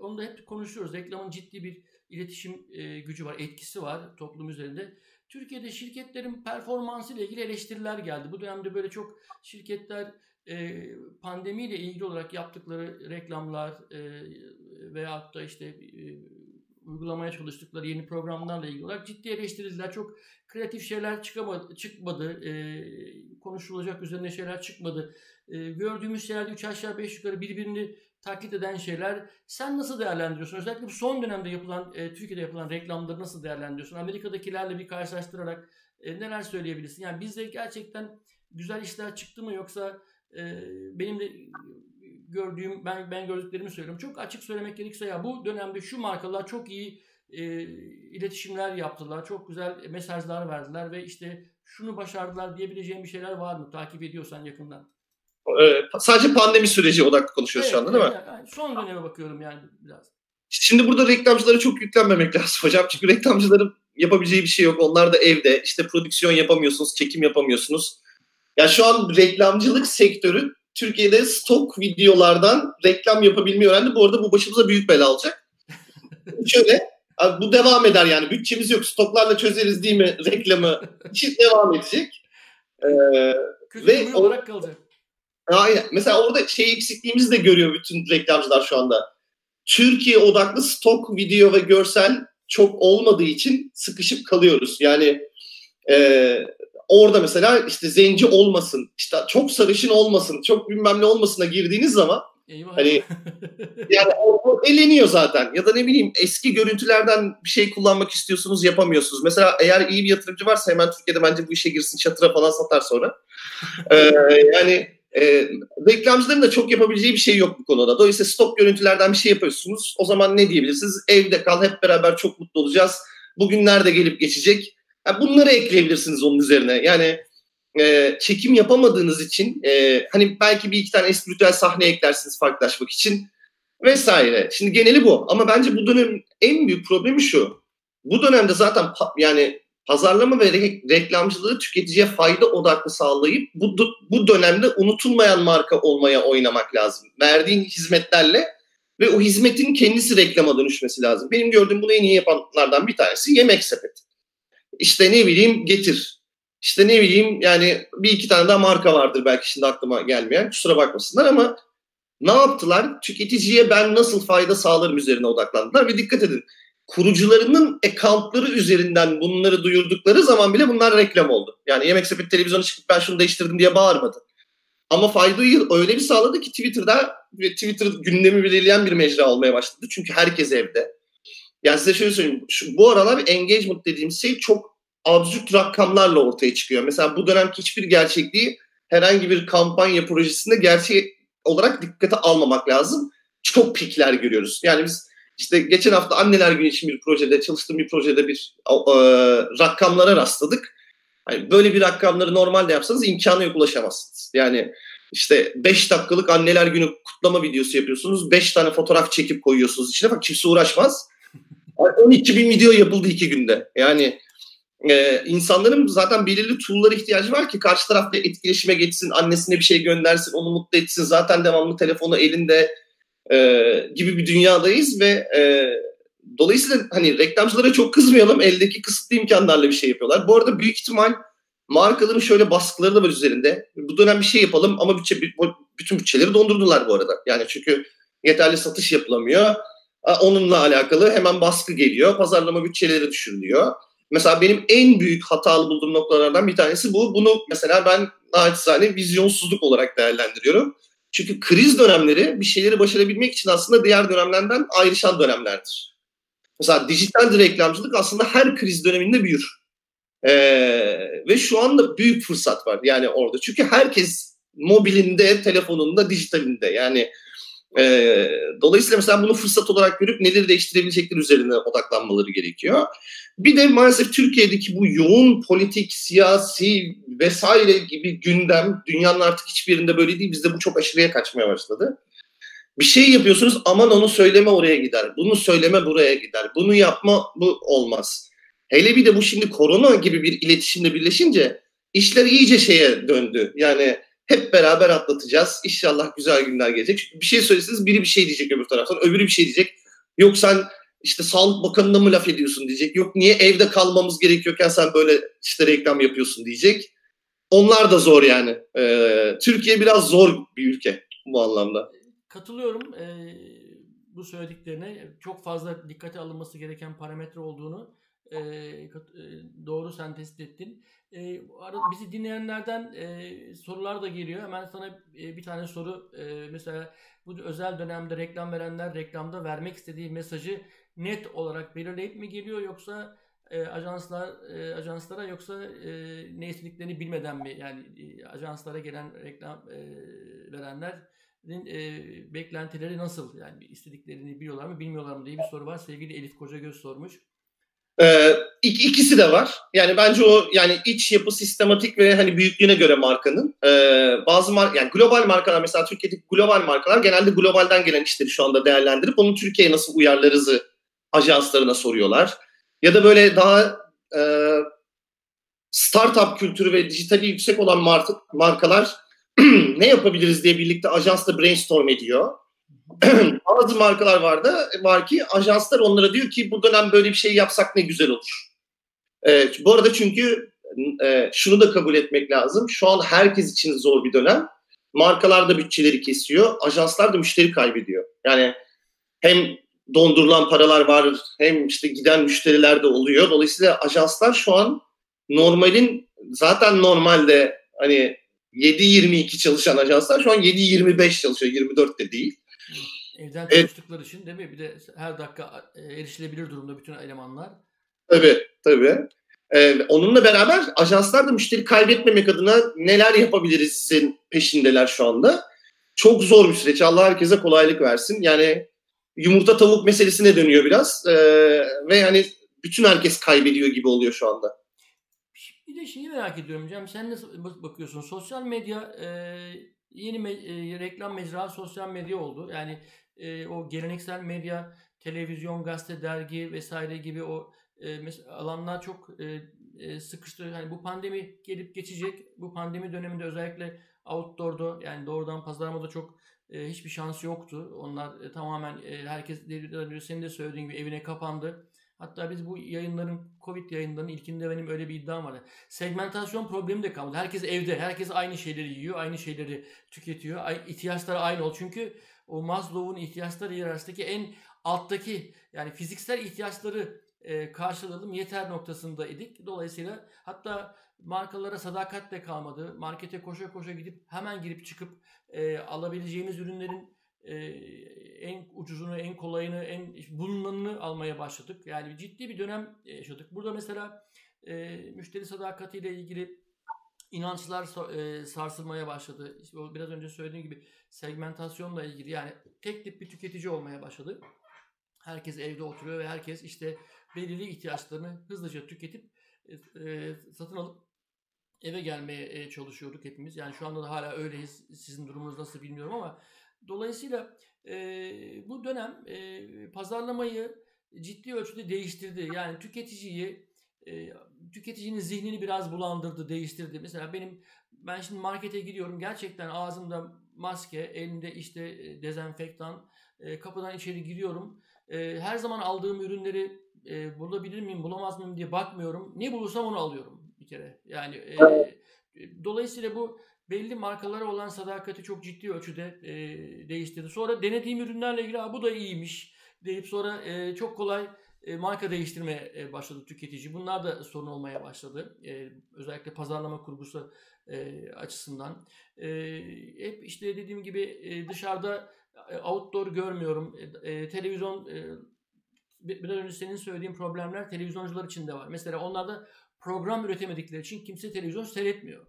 onu da hep konuşuyoruz. Reklamın ciddi bir iletişim e, gücü var, etkisi var toplum üzerinde. Türkiye'de şirketlerin performansı ile ilgili eleştiriler geldi. Bu dönemde böyle çok şirketler e, pandemiyle ilgili olarak yaptıkları reklamlar e, veyahut da işte e, uygulamaya çalıştıkları yeni programlarla ilgili olarak ciddi eleştirildiler. Çok kreatif şeyler çıkamadı, çıkmadı. E, konuşulacak üzerine şeyler çıkmadı. E, gördüğümüz şeyler 3 aşağı 5 yukarı birbirini taklit eden şeyler. Sen nasıl değerlendiriyorsun? Özellikle bu son dönemde yapılan, e, Türkiye'de yapılan reklamları nasıl değerlendiriyorsun? Amerika'dakilerle bir karşılaştırarak e, neler söyleyebilirsin? Yani bizde gerçekten güzel işler çıktı mı yoksa e, benim de gördüğüm, ben ben gördüklerimi söylüyorum. Çok açık söylemek gerekirse ya bu dönemde şu markalar çok iyi e, iletişimler yaptılar. Çok güzel mesajlar verdiler ve işte şunu başardılar diyebileceğim bir şeyler var mı? Takip ediyorsan yakından. Ee, sadece pandemi süreci odaklı konuşuyoruz evet, şu anda değil mi? Yani son döneme bakıyorum yani biraz. Şimdi burada reklamcılara çok yüklenmemek lazım hocam. Çünkü reklamcıların yapabileceği bir şey yok. Onlar da evde işte prodüksiyon yapamıyorsunuz, çekim yapamıyorsunuz. Ya şu an reklamcılık sektörü Türkiye'de stok videolardan reklam yapabilmeyi öğrendi. Bu arada bu başımıza büyük bela alacak. Şöyle Abi bu devam eder yani. Bütçemiz yok. Stoklarla çözeriz değil mi reklamı? İşi devam edecek. Ee, ve olarak kalacak. Aynen. Mesela orada şey eksikliğimizi de görüyor bütün reklamcılar şu anda. Türkiye odaklı stok video ve görsel çok olmadığı için sıkışıp kalıyoruz. Yani e, orada mesela işte zenci olmasın, işte çok sarışın olmasın, çok bilmem ne olmasına girdiğiniz zaman Eyvah. Hani yani o, eleniyor zaten. Ya da ne bileyim eski görüntülerden bir şey kullanmak istiyorsunuz yapamıyorsunuz. Mesela eğer iyi bir yatırımcı varsa hemen Türkiye'de bence bu işe girsin çatıra falan satar sonra. ee, yani e, reklamcıların da çok yapabileceği bir şey yok bu konuda. Dolayısıyla stop görüntülerden bir şey yapıyorsunuz. O zaman ne diyebilirsiniz? Evde kal hep beraber çok mutlu olacağız. Bugün nerede gelip geçecek? Yani bunları ekleyebilirsiniz onun üzerine. Yani e, çekim yapamadığınız için e, hani belki bir iki tane espritüel sahne eklersiniz farklılaşmak için vesaire. Şimdi geneli bu ama bence bu dönem en büyük problemi şu. Bu dönemde zaten pa- yani pazarlama ve re- reklamcılığı tüketiciye fayda odaklı sağlayıp bu, bu dönemde unutulmayan marka olmaya oynamak lazım. Verdiğin hizmetlerle ve o hizmetin kendisi reklama dönüşmesi lazım. Benim gördüğüm bunu en iyi yapanlardan bir tanesi Yemek Sepeti. İşte ne bileyim Getir. İşte ne bileyim yani bir iki tane daha marka vardır belki şimdi aklıma gelmeyen. Kusura bakmasınlar ama ne yaptılar? Tüketiciye ben nasıl fayda sağlarım üzerine odaklandılar ve dikkat edin. Kurucularının accountları üzerinden bunları duyurdukları zaman bile bunlar reklam oldu. Yani Yemek Sepeti televizyonu çıkıp ben şunu değiştirdim diye bağırmadı. Ama faydayı öyle bir sağladı ki Twitter'da Twitter gündemi belirleyen bir mecra olmaya başladı. Çünkü herkes evde. Yani size şöyle söyleyeyim. Şu, bu aralar engagement dediğimiz şey çok absürt rakamlarla ortaya çıkıyor. Mesela bu dönemki hiçbir gerçekliği herhangi bir kampanya projesinde gerçek olarak dikkate almamak lazım. Çok pikler görüyoruz. Yani biz işte geçen hafta anneler günü için bir projede, çalıştığım bir projede bir e, rakamlara rastladık. Yani böyle bir rakamları normalde yapsanız imkanı yok ulaşamazsınız. Yani işte 5 dakikalık anneler günü kutlama videosu yapıyorsunuz. 5 tane fotoğraf çekip koyuyorsunuz içine. Bak kimse uğraşmaz. 12 bin video yapıldı iki günde. Yani e, insanların zaten belirli tool'lara ihtiyacı var ki karşı tarafla etkileşime geçsin, annesine bir şey göndersin, onu mutlu etsin. Zaten devamlı telefonu elinde e, gibi bir dünyadayız ve e, dolayısıyla hani reklamcılara çok kızmayalım. Eldeki kısıtlı imkanlarla bir şey yapıyorlar. Bu arada büyük ihtimal markaların şöyle baskıları da var üzerinde. Bu dönem bir şey yapalım ama bütçe, bütün bütçeleri dondurdular bu arada. Yani çünkü yeterli satış yapılamıyor. Onunla alakalı hemen baskı geliyor. Pazarlama bütçeleri düşürülüyor. Mesela benim en büyük hatalı bulduğum noktalardan bir tanesi bu. Bunu mesela ben naçizane vizyonsuzluk olarak değerlendiriyorum. Çünkü kriz dönemleri bir şeyleri başarabilmek için aslında diğer dönemlerden ayrışan dönemlerdir. Mesela dijital reklamcılık aslında her kriz döneminde büyür. Ee, ve şu anda büyük fırsat var yani orada. Çünkü herkes mobilinde, telefonunda, dijitalinde. Yani e, dolayısıyla mesela bunu fırsat olarak görüp neleri değiştirebilecekleri üzerine odaklanmaları gerekiyor. Bir de maalesef Türkiye'deki bu yoğun politik, siyasi vesaire gibi gündem dünyanın artık hiçbir yerinde böyle değil. Bizde bu çok aşırıya kaçmaya başladı. Bir şey yapıyorsunuz aman onu söyleme oraya gider. Bunu söyleme buraya gider. Bunu yapma bu olmaz. Hele bir de bu şimdi korona gibi bir iletişimle birleşince işler iyice şeye döndü. Yani hep beraber atlatacağız. İnşallah güzel günler gelecek. Çünkü bir şey söyleseniz biri bir şey diyecek öbür taraftan. Öbürü bir şey diyecek. Yok sen işte Sağlık Bakanı'na mı laf ediyorsun diyecek. Yok niye evde kalmamız gerekiyorken sen böyle işte reklam yapıyorsun diyecek. Onlar da zor yani. Ee, Türkiye biraz zor bir ülke bu anlamda. Katılıyorum. Ee, bu söylediklerine çok fazla dikkate alınması gereken parametre olduğunu e, doğru sentez ettin. E, bizi dinleyenlerden e, sorular da geliyor. Hemen sana e, bir tane soru. E, mesela bu özel dönemde reklam verenler reklamda vermek istediği mesajı net olarak belirleyip mi geliyor yoksa e, ajanslar e, ajanslara yoksa e, ne istediklerini bilmeden mi yani e, ajanslara gelen reklam e, verenlerin e, beklentileri nasıl yani istediklerini biliyorlar mı bilmiyorlar mı diye bir soru var. Sevgili Elif Kocagöz sormuş. Ee, ikisi de var. Yani bence o yani iç yapı sistematik ve hani büyüklüğüne göre markanın. Ee, bazı mar yani global markalar mesela Türkiye'deki global markalar genelde globalden gelen işleri şu anda değerlendirip onu Türkiye'ye nasıl uyarlarızı ajanslarına soruyorlar. Ya da böyle daha e, startup kültürü ve dijitali yüksek olan markalar ne yapabiliriz diye birlikte ajansla brainstorm ediyor. Bazı markalar vardı, var ki ajanslar onlara diyor ki bu dönem böyle bir şey yapsak ne güzel olur. E, bu arada çünkü e, şunu da kabul etmek lazım. Şu an herkes için zor bir dönem. Markalar da bütçeleri kesiyor. Ajanslar da müşteri kaybediyor. Yani hem dondurulan paralar var hem işte giden müşteriler de oluyor. Dolayısıyla ajanslar şu an normalin zaten normalde hani 7-22 çalışan ajanslar şu an 7-25 çalışıyor. 24 de değil. Evden çalıştıkları için değil mi? Bir de her dakika e, erişilebilir durumda bütün elemanlar. Tabii tabii. Ee, onunla beraber ajanslar da müşteri kaybetmemek adına neler yapabiliriz'in peşindeler şu anda. Çok zor bir süreç. Allah herkese kolaylık versin. Yani yumurta tavuk meselesine dönüyor biraz. Ee, ve hani bütün herkes kaybediyor gibi oluyor şu anda. Bir de şeyi merak ediyorum hocam. Sen nasıl bakıyorsun? Sosyal medya e, yeni me, e, reklam mecra sosyal medya oldu. Yani e, o geleneksel medya, televizyon, gazete, dergi vesaire gibi o e, alanlar çok e, e, sıkıştı. Hani bu pandemi gelip geçecek. Bu pandemi döneminde özellikle outdoor'da yani doğrudan pazarlamada çok e, hiçbir şansı yoktu. Onlar e, tamamen e, herkes senin de söylediğin gibi evine kapandı. Hatta biz bu yayınların, Covid yayınlarının ilkinde benim öyle bir iddiam vardı. Segmentasyon problemi de kalmadı. Herkes evde, herkes aynı şeyleri yiyor, aynı şeyleri tüketiyor. İhtiyaçları aynı oldu. Çünkü o Maslow'un ihtiyaçları hiyerarşisindeki en alttaki yani fiziksel ihtiyaçları e, karşılayalım yeter noktasında idik. Dolayısıyla hatta markalara sadakat de kalmadı. Markete koşa koşa gidip hemen girip çıkıp e, alabileceğimiz ürünlerin e, en ucuzunu, en kolayını, en bulunanını almaya başladık. Yani ciddi bir dönem yaşadık. Burada mesela e, müşteri sadakatiyle ilgili inançlar e, sarsılmaya başladı. İşte biraz önce söylediğim gibi segmentasyonla ilgili yani tek tip bir tüketici olmaya başladı. Herkes evde oturuyor ve herkes işte belirli ihtiyaçlarını hızlıca tüketip e, satın alıp eve gelmeye e, çalışıyorduk hepimiz. Yani şu anda da hala öyleyiz. Sizin durumunuz nasıl bilmiyorum ama dolayısıyla e, bu dönem e, pazarlamayı ciddi ölçüde değiştirdi. Yani tüketiciyi e, tüketicinin zihnini biraz bulandırdı, değiştirdi. Mesela benim ben şimdi markete gidiyorum. Gerçekten ağzımda maske, elimde işte e, dezenfektan, e, kapıdan içeri giriyorum. E, her zaman aldığım ürünleri e, bulabilir miyim, bulamaz mıyım diye bakmıyorum. Ne bulursam onu alıyorum bir kere. Yani e, dolayısıyla bu belli markalara olan sadakati çok ciddi ölçüde e, değiştirdi. Sonra denediğim ürünlerle ilgili bu da iyiymiş deyip sonra e, çok kolay e, marka değiştirmeye e, başladı tüketici. Bunlar da sorun olmaya başladı. E, özellikle pazarlama kurgusu e, açısından. E, hep işte dediğim gibi e, dışarıda e, outdoor görmüyorum. E, e, televizyon e, biraz önce senin söylediğin problemler televizyoncular için de var. Mesela onlar da program üretemedikleri için kimse televizyon seyretmiyor.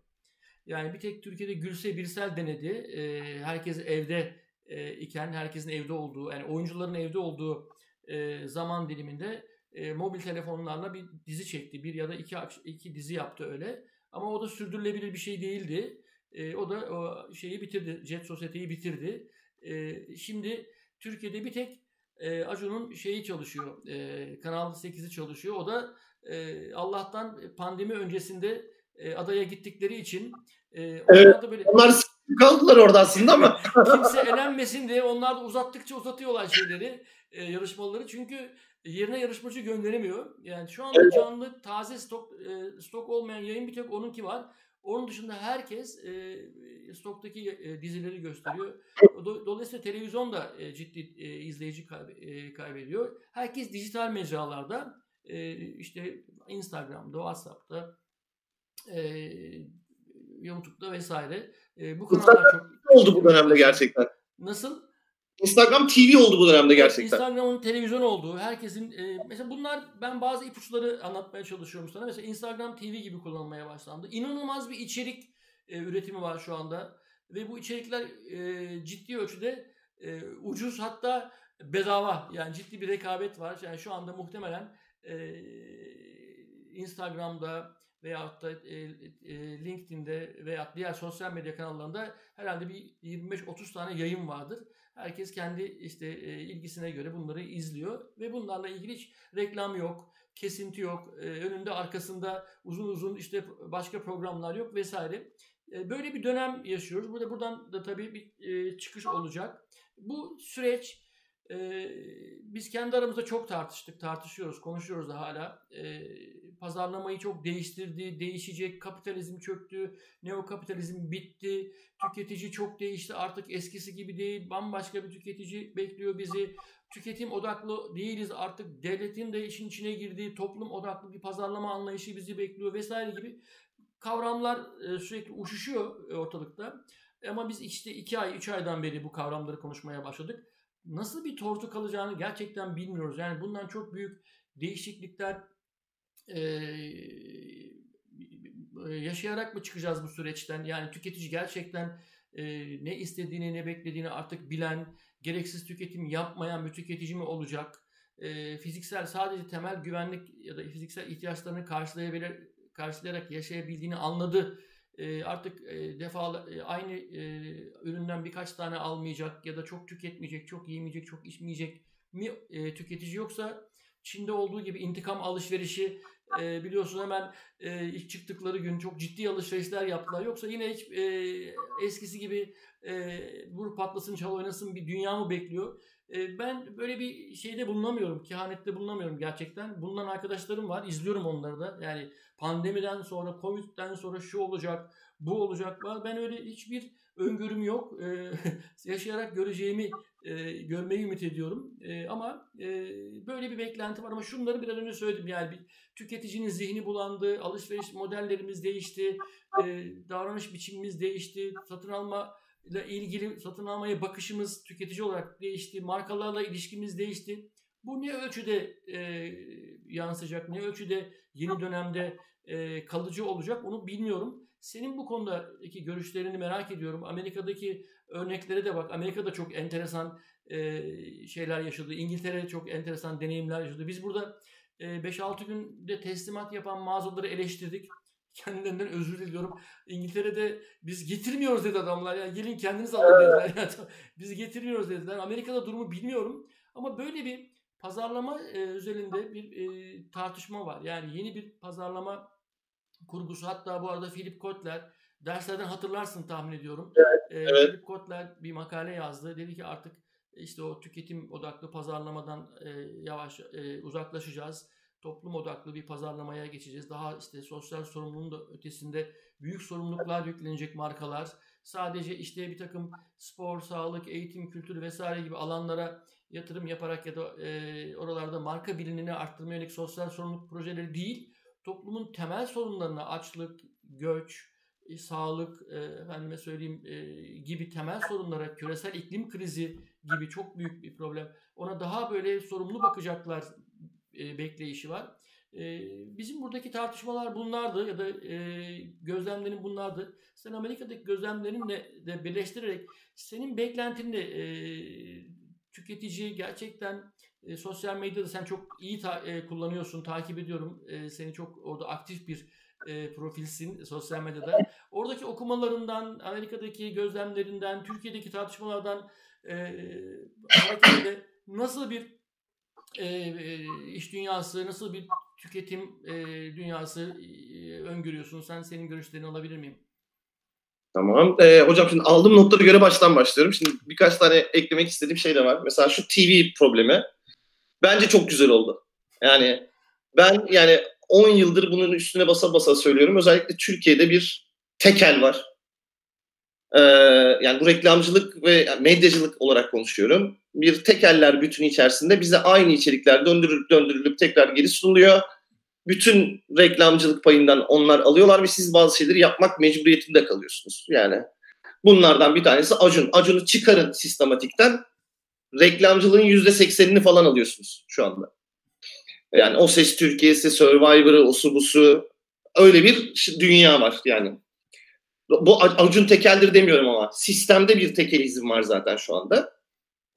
Yani bir tek Türkiye'de Gülse Birsel denedi. E, herkes evde e, iken, herkesin evde olduğu, yani oyuncuların evde olduğu e, zaman diliminde e, mobil telefonlarla bir dizi çekti. Bir ya da iki, iki dizi yaptı öyle. Ama o da sürdürülebilir bir şey değildi. E, o da o şeyi bitirdi. Jet Sosyete'yi bitirdi. E, şimdi Türkiye'de bir tek e, Acun'un şeyi çalışıyor. E, Kanal 8'i çalışıyor. O da e, Allah'tan pandemi öncesinde e, adaya gittikleri için e, evet, da böyle onlar kaldılar orada aslında ama kimse elenmesin diye onlar da uzattıkça uzatıyorlar şeyleri e, yarışmaları çünkü yerine yarışmacı gönderemiyor. Yani şu anda canlı taze stok e, stok olmayan yayın bir tek onunki var. Onun dışında herkes e, stoktaki e, dizileri gösteriyor. Do, dolayısıyla televizyon da e, ciddi e, izleyici kayb- e, kaybediyor. Herkes dijital mecralarda e, işte Instagram'da, WhatsApp'ta, e, YouTube'da vesaire. E, bu kanallar çok oldu bu dönemde gerçekten. Nasıl? Instagram TV oldu bu dönemde gerçekten. Instagram'ın televizyon olduğu, herkesin e, mesela bunlar ben bazı ipuçları anlatmaya çalışıyorum sana. Mesela Instagram TV gibi kullanılmaya başlandı. İnanılmaz bir içerik e, üretimi var şu anda ve bu içerikler e, ciddi ölçüde e, ucuz hatta bedava yani ciddi bir rekabet var. Yani şu anda muhtemelen e, Instagram'da veyahut da e, e, LinkedIn'de veya diğer sosyal medya kanallarında herhalde bir 25-30 tane yayın vardır. Herkes kendi işte e, ilgisine göre bunları izliyor ve bunlarla ilgili hiç reklam yok, kesinti yok, e, önünde arkasında uzun uzun işte başka programlar yok vesaire. E, böyle bir dönem yaşıyoruz. Burada buradan da tabii bir e, çıkış olacak. Bu süreç e, biz kendi aramızda çok tartıştık, tartışıyoruz, konuşuyoruz da hala. E, pazarlamayı çok değiştirdi, değişecek, kapitalizm çöktü, neokapitalizm bitti, tüketici çok değişti, artık eskisi gibi değil, bambaşka bir tüketici bekliyor bizi. Tüketim odaklı değiliz artık, devletin de işin içine girdiği toplum odaklı bir pazarlama anlayışı bizi bekliyor vesaire gibi kavramlar e, sürekli uçuşuyor ortalıkta. Ama biz işte iki ay, üç aydan beri bu kavramları konuşmaya başladık. Nasıl bir tortu kalacağını gerçekten bilmiyoruz. Yani bundan çok büyük değişiklikler e, yaşayarak mı çıkacağız bu süreçten? Yani tüketici gerçekten ne istediğini ne beklediğini artık bilen, gereksiz tüketim yapmayan bir tüketici mi olacak? fiziksel sadece temel güvenlik ya da fiziksel ihtiyaçlarını karşılayabilir, karşılayarak yaşayabildiğini anladı. Artık e, defa e, aynı üründen birkaç tane almayacak ya da çok tüketmeyecek, çok yemeyecek, çok içmeyecek mi tüketici yoksa Çin'de olduğu gibi intikam alışverişi e, biliyorsun hemen e, ilk çıktıkları gün çok ciddi alışverişler yaptılar. Yoksa yine hiç e, eskisi gibi e, vur patlasın çal oynasın bir dünya mı bekliyor? E, ben böyle bir şeyde bulunamıyorum. Kehanette bulunamıyorum gerçekten. Bundan arkadaşlarım var. izliyorum onları da. Yani pandemiden sonra, Covid'den sonra şu olacak, bu olacak. Ben öyle hiçbir öngörüm yok. E, yaşayarak göreceğimi e, görmeyi ümit ediyorum. E, ama e, böyle bir beklenti var. Ama şunları biraz önce söyledim. Yani bir tüketicinin zihni bulandı, alışveriş modellerimiz değişti, e, davranış biçimimiz değişti, satın alma ile ilgili satın almaya bakışımız tüketici olarak değişti, markalarla ilişkimiz değişti. Bu ne ölçüde e, yansıyacak, ne ölçüde yeni dönemde e, kalıcı olacak onu bilmiyorum. Senin bu konudaki görüşlerini merak ediyorum. Amerika'daki örneklere de bak. Amerika'da çok enteresan e, şeyler yaşadı. İngiltere çok enteresan deneyimler yaşadı. Biz burada e, 5-6 günde teslimat yapan mağazaları eleştirdik. Kendilerinden özür diliyorum. İngiltere'de biz getirmiyoruz dedi adamlar. Yani gelin kendiniz alın dediler. Yani, biz getirmiyoruz dediler. Amerika'da durumu bilmiyorum. Ama böyle bir pazarlama e, özelinde bir e, tartışma var. Yani yeni bir pazarlama kurgusu. Hatta bu arada Philip Kotler derslerden hatırlarsın tahmin ediyorum. Evet, ee, evet. Philip Kotler bir makale yazdı. Dedi ki artık işte o tüketim odaklı pazarlamadan e, yavaş e, uzaklaşacağız. Toplum odaklı bir pazarlamaya geçeceğiz. Daha işte sosyal sorumluluğun da ötesinde büyük sorumluluklar yüklenecek markalar. Sadece işte bir takım spor, sağlık, eğitim, kültür vesaire gibi alanlara yatırım yaparak ya da e, oralarda marka bilinini arttırmaya yönelik sosyal sorumluluk projeleri değil, toplumun temel sorunlarına açlık, göç, e, sağlık, e, efendime söyleyeyim e, gibi temel sorunlara, küresel iklim krizi gibi çok büyük bir problem. Ona daha böyle sorumlu bakacaklar bekleyişi var. Bizim buradaki tartışmalar bunlardı ya da gözlemlerin bunlardı. Sen Amerika'daki gözlemlerinle de birleştirerek senin beklentinle e, tüketici gerçekten e, sosyal medyada sen çok iyi ta- e, kullanıyorsun, takip ediyorum. E, seni çok orada aktif bir e, profilsin sosyal medyada. Oradaki okumalarından, Amerika'daki gözlemlerinden, Türkiye'deki tartışmalardan e, nasıl bir e, e, iş dünyası, nasıl bir tüketim e, dünyası e, öngörüyorsun? Sen senin görüşlerini alabilir miyim? Tamam. Ee, hocam şimdi aldığım notlara göre baştan başlıyorum. Şimdi birkaç tane eklemek istediğim şey de var. Mesela şu TV problemi. Bence çok güzel oldu. Yani ben yani 10 yıldır bunun üstüne basa basa söylüyorum. Özellikle Türkiye'de bir tekel var. Ee, yani bu reklamcılık ve medyacılık olarak konuşuyorum. Bir tekeller bütünü içerisinde bize aynı içerikler döndürülüp döndürülüp tekrar geri sunuluyor. Bütün reklamcılık payından onlar alıyorlar ve siz bazı şeyleri yapmak mecburiyetinde kalıyorsunuz. Yani bunlardan bir tanesi Acun. Acun'u çıkarın sistematikten reklamcılığın yüzde seksenini falan alıyorsunuz şu anda. Yani o ses Türkiye'si, Survivor'ı, osu busu öyle bir dünya var yani. Bu Acun tekeldir demiyorum ama sistemde bir tekelizm var zaten şu anda.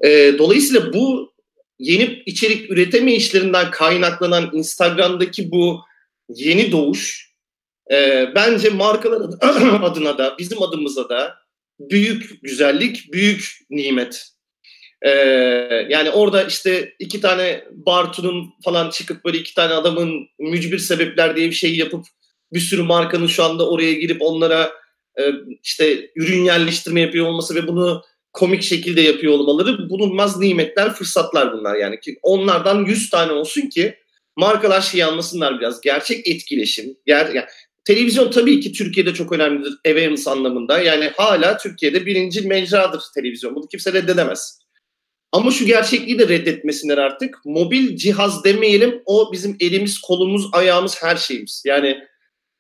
Ee, dolayısıyla bu yeni içerik üreteme işlerinden kaynaklanan Instagram'daki bu yeni doğuş e, bence markalar adına da bizim adımıza da büyük güzellik, büyük nimet. Ee, yani orada işte iki tane Bartu'nun falan çıkıp böyle iki tane adamın mücbir sebepler diye bir şey yapıp bir sürü markanın şu anda oraya girip onlara e, işte ürün yerleştirme yapıyor olması ve bunu komik şekilde yapıyor olmaları bulunmaz nimetler, fırsatlar bunlar yani ki onlardan 100 tane olsun ki markalar şeyi anlasınlar biraz. Gerçek etkileşim, ger yani televizyon tabii ki Türkiye'de çok önemlidir awareness anlamında. Yani hala Türkiye'de birinci mecradır televizyon. Bunu kimse reddedemez. Ama şu gerçekliği de reddetmesinler artık. Mobil cihaz demeyelim o bizim elimiz, kolumuz, ayağımız, her şeyimiz. Yani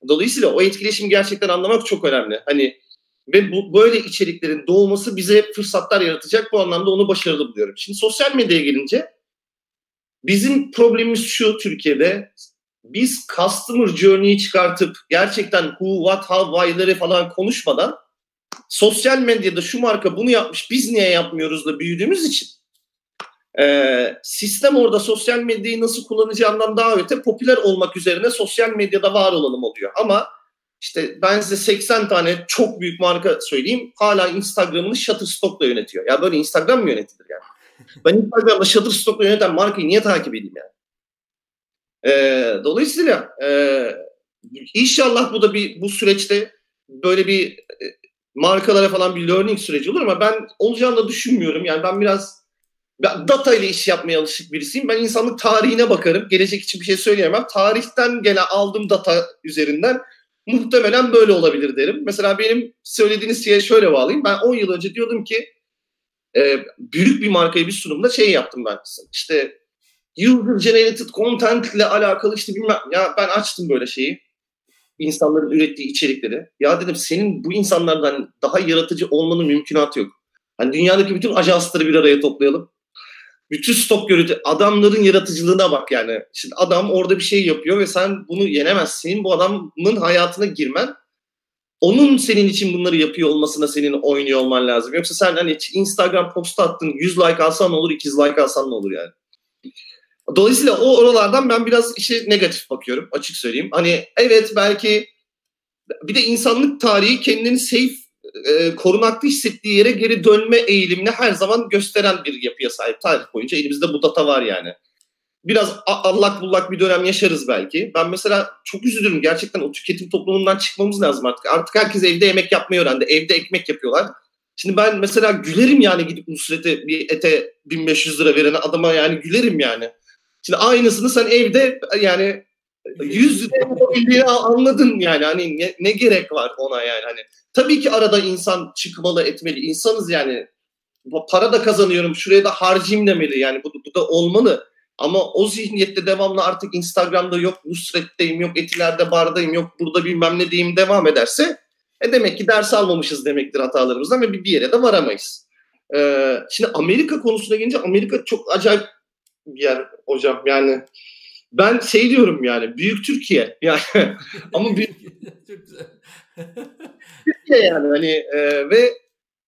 dolayısıyla o etkileşimi gerçekten anlamak çok önemli. Hani ve bu böyle içeriklerin doğması bize fırsatlar yaratacak. Bu anlamda onu başarılı buluyorum. Şimdi sosyal medyaya gelince bizim problemimiz şu Türkiye'de. Biz customer journey'i çıkartıp gerçekten who, what, how, why'ları falan konuşmadan sosyal medyada şu marka bunu yapmış biz niye yapmıyoruz da büyüdüğümüz için Ee, sistem orada sosyal medyayı nasıl kullanacağından daha öte popüler olmak üzerine sosyal medyada var olalım oluyor. Ama işte ben size 80 tane çok büyük marka söyleyeyim. Hala Instagram'ını Shutterstock'la yönetiyor. Ya böyle Instagram mı yönetilir yani? Ben Instagram'da Shutterstock'la yöneten markayı niye takip edeyim yani? Ee, dolayısıyla e, inşallah bu da bir bu süreçte böyle bir e, markalara falan bir learning süreci olur ama ben olacağını da düşünmüyorum. Yani ben biraz data ile iş yapmaya alışık birisiyim. Ben insanlık tarihine bakarım. Gelecek için bir şey söyleyemem. Tarihten gene aldığım data üzerinden muhtemelen böyle olabilir derim. Mesela benim söylediğiniz şeye şöyle bağlayayım. Ben 10 yıl önce diyordum ki e, büyük bir markaya bir sunumda şey yaptım ben. İşte user generated content ile alakalı işte bilmem ya ben açtım böyle şeyi insanların ürettiği içerikleri. Ya dedim senin bu insanlardan daha yaratıcı olmanın mümkünatı yok. Hani dünyadaki bütün ajansları bir araya toplayalım. Bütün stok görüntü adamların yaratıcılığına bak yani. Şimdi adam orada bir şey yapıyor ve sen bunu yenemezsin. Bu adamın hayatına girmen onun senin için bunları yapıyor olmasına senin oynuyor olman lazım. Yoksa sen hani Instagram post attın 100 like alsan ne olur 200 like alsan ne olur yani. Dolayısıyla o oralardan ben biraz işe negatif bakıyorum açık söyleyeyim. Hani evet belki bir de insanlık tarihi kendini safe e, korunaklı hissettiği yere geri dönme eğilimini her zaman gösteren bir yapıya sahip tarih boyunca. Elimizde bu data var yani. Biraz allak bullak bir dönem yaşarız belki. Ben mesela çok üzülürüm. Gerçekten o tüketim toplumundan çıkmamız lazım artık. Artık herkes evde yemek yapmayı öğrendi. Evde ekmek yapıyorlar. Şimdi ben mesela gülerim yani gidip Nusret'e bir ete 1500 lira veren adama yani gülerim yani. Şimdi aynısını sen evde yani yüz yapabildiğini anladın yani. Hani ne, ne gerek var ona yani? Hani tabii ki arada insan çıkmalı etmeli. İnsanız yani. Para da kazanıyorum şuraya da harcayayım demeli. Yani bu, bu da olmalı. Ama o zihniyette devamlı artık Instagram'da yok Nusret'teyim yok Etiler'de bardayım yok burada bilmem ne diyeyim devam ederse e demek ki ders almamışız demektir hatalarımızdan ve bir yere de varamayız. Ee, şimdi Amerika konusuna gelince Amerika çok acayip bir yer hocam. Yani ben şey diyorum yani büyük Türkiye yani ama büyük Türkiye yani hani e, ve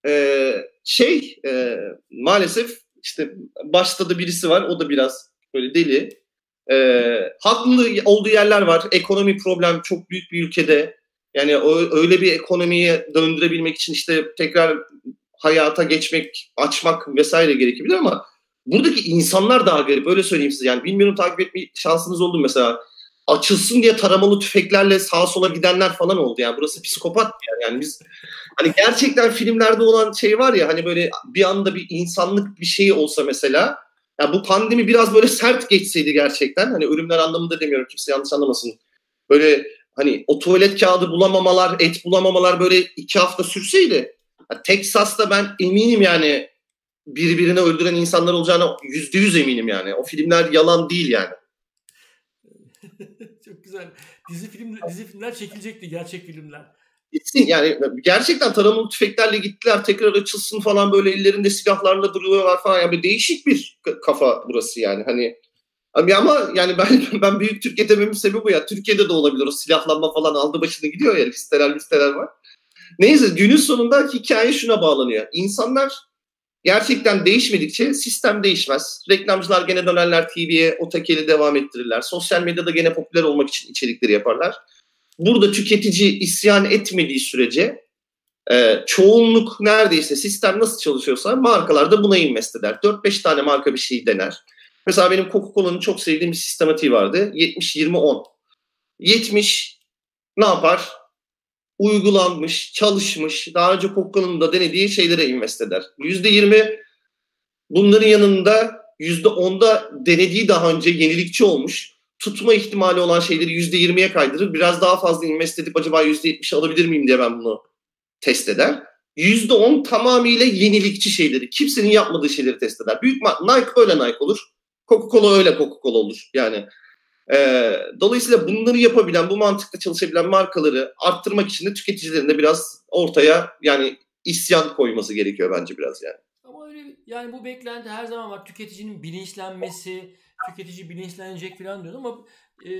e, şey e, maalesef işte başta da birisi var o da biraz böyle deli. E, haklı olduğu yerler var. Ekonomi problem çok büyük bir ülkede. Yani o, öyle bir ekonomiye döndürebilmek için işte tekrar hayata geçmek, açmak vesaire gerekebilir ama buradaki insanlar daha garip. Öyle söyleyeyim size. Yani bilmiyorum takip etme şansınız oldu mesela. Açılsın diye taramalı tüfeklerle sağa sola gidenler falan oldu. Yani burası psikopat bir yer. Yani biz hani gerçekten filmlerde olan şey var ya hani böyle bir anda bir insanlık bir şey olsa mesela ya bu pandemi biraz böyle sert geçseydi gerçekten hani ölümler anlamında demiyorum kimse yanlış anlamasın. Böyle hani o tuvalet kağıdı bulamamalar, et bulamamalar böyle iki hafta sürseydi Texas'ta ben eminim yani birbirini öldüren insanlar olacağına yüzde yüz eminim yani. O filmler yalan değil yani. Çok güzel. Dizi film dizi filmler çekilecekti gerçek filmler. Gitsin yani gerçekten taramalı tüfeklerle gittiler tekrar açılsın falan böyle ellerinde silahlarla duruyorlar falan yani değişik bir kafa burası yani hani ama yani ben ben büyük Türkiye dememin sebebi bu ya. Türkiye'de de olabilir o silahlanma falan aldı başını gidiyor ya listeler listeler var. Neyse günün sonunda hikaye şuna bağlanıyor. İnsanlar gerçekten değişmedikçe sistem değişmez. Reklamcılar gene dönerler TV'ye o tekeli devam ettirirler. Sosyal medyada gene popüler olmak için içerikleri yaparlar. Burada tüketici isyan etmediği sürece e, çoğunluk neredeyse sistem nasıl çalışıyorsa markalar da buna invest eder. 4-5 tane marka bir şey dener. Mesela benim Coca-Cola'nın çok sevdiğim bir sistematiği vardı. 70-20-10. 70 ne yapar? Uygulanmış, çalışmış, daha önce Coca-Cola'nın da denediği şeylere invest eder. %20 bunların yanında %10'da denediği daha önce yenilikçi olmuş, tutma ihtimali olan şeyleri %20'ye kaydırır. Biraz daha fazla invest edip acaba %70 alabilir miyim diye ben bunu test eder. %10 tamamıyla yenilikçi şeyleri, kimsenin yapmadığı şeyleri test eder. Büyük Nike öyle Nike olur. Coca-Cola öyle Coca-Cola olur. Yani e, dolayısıyla bunları yapabilen, bu mantıkla çalışabilen markaları arttırmak için de tüketicilerin de biraz ortaya yani isyan koyması gerekiyor bence biraz yani. Ama öyle yani bu beklenti her zaman var. Tüketicinin bilinçlenmesi, tüketici bilinçlenecek falan diyor ama e,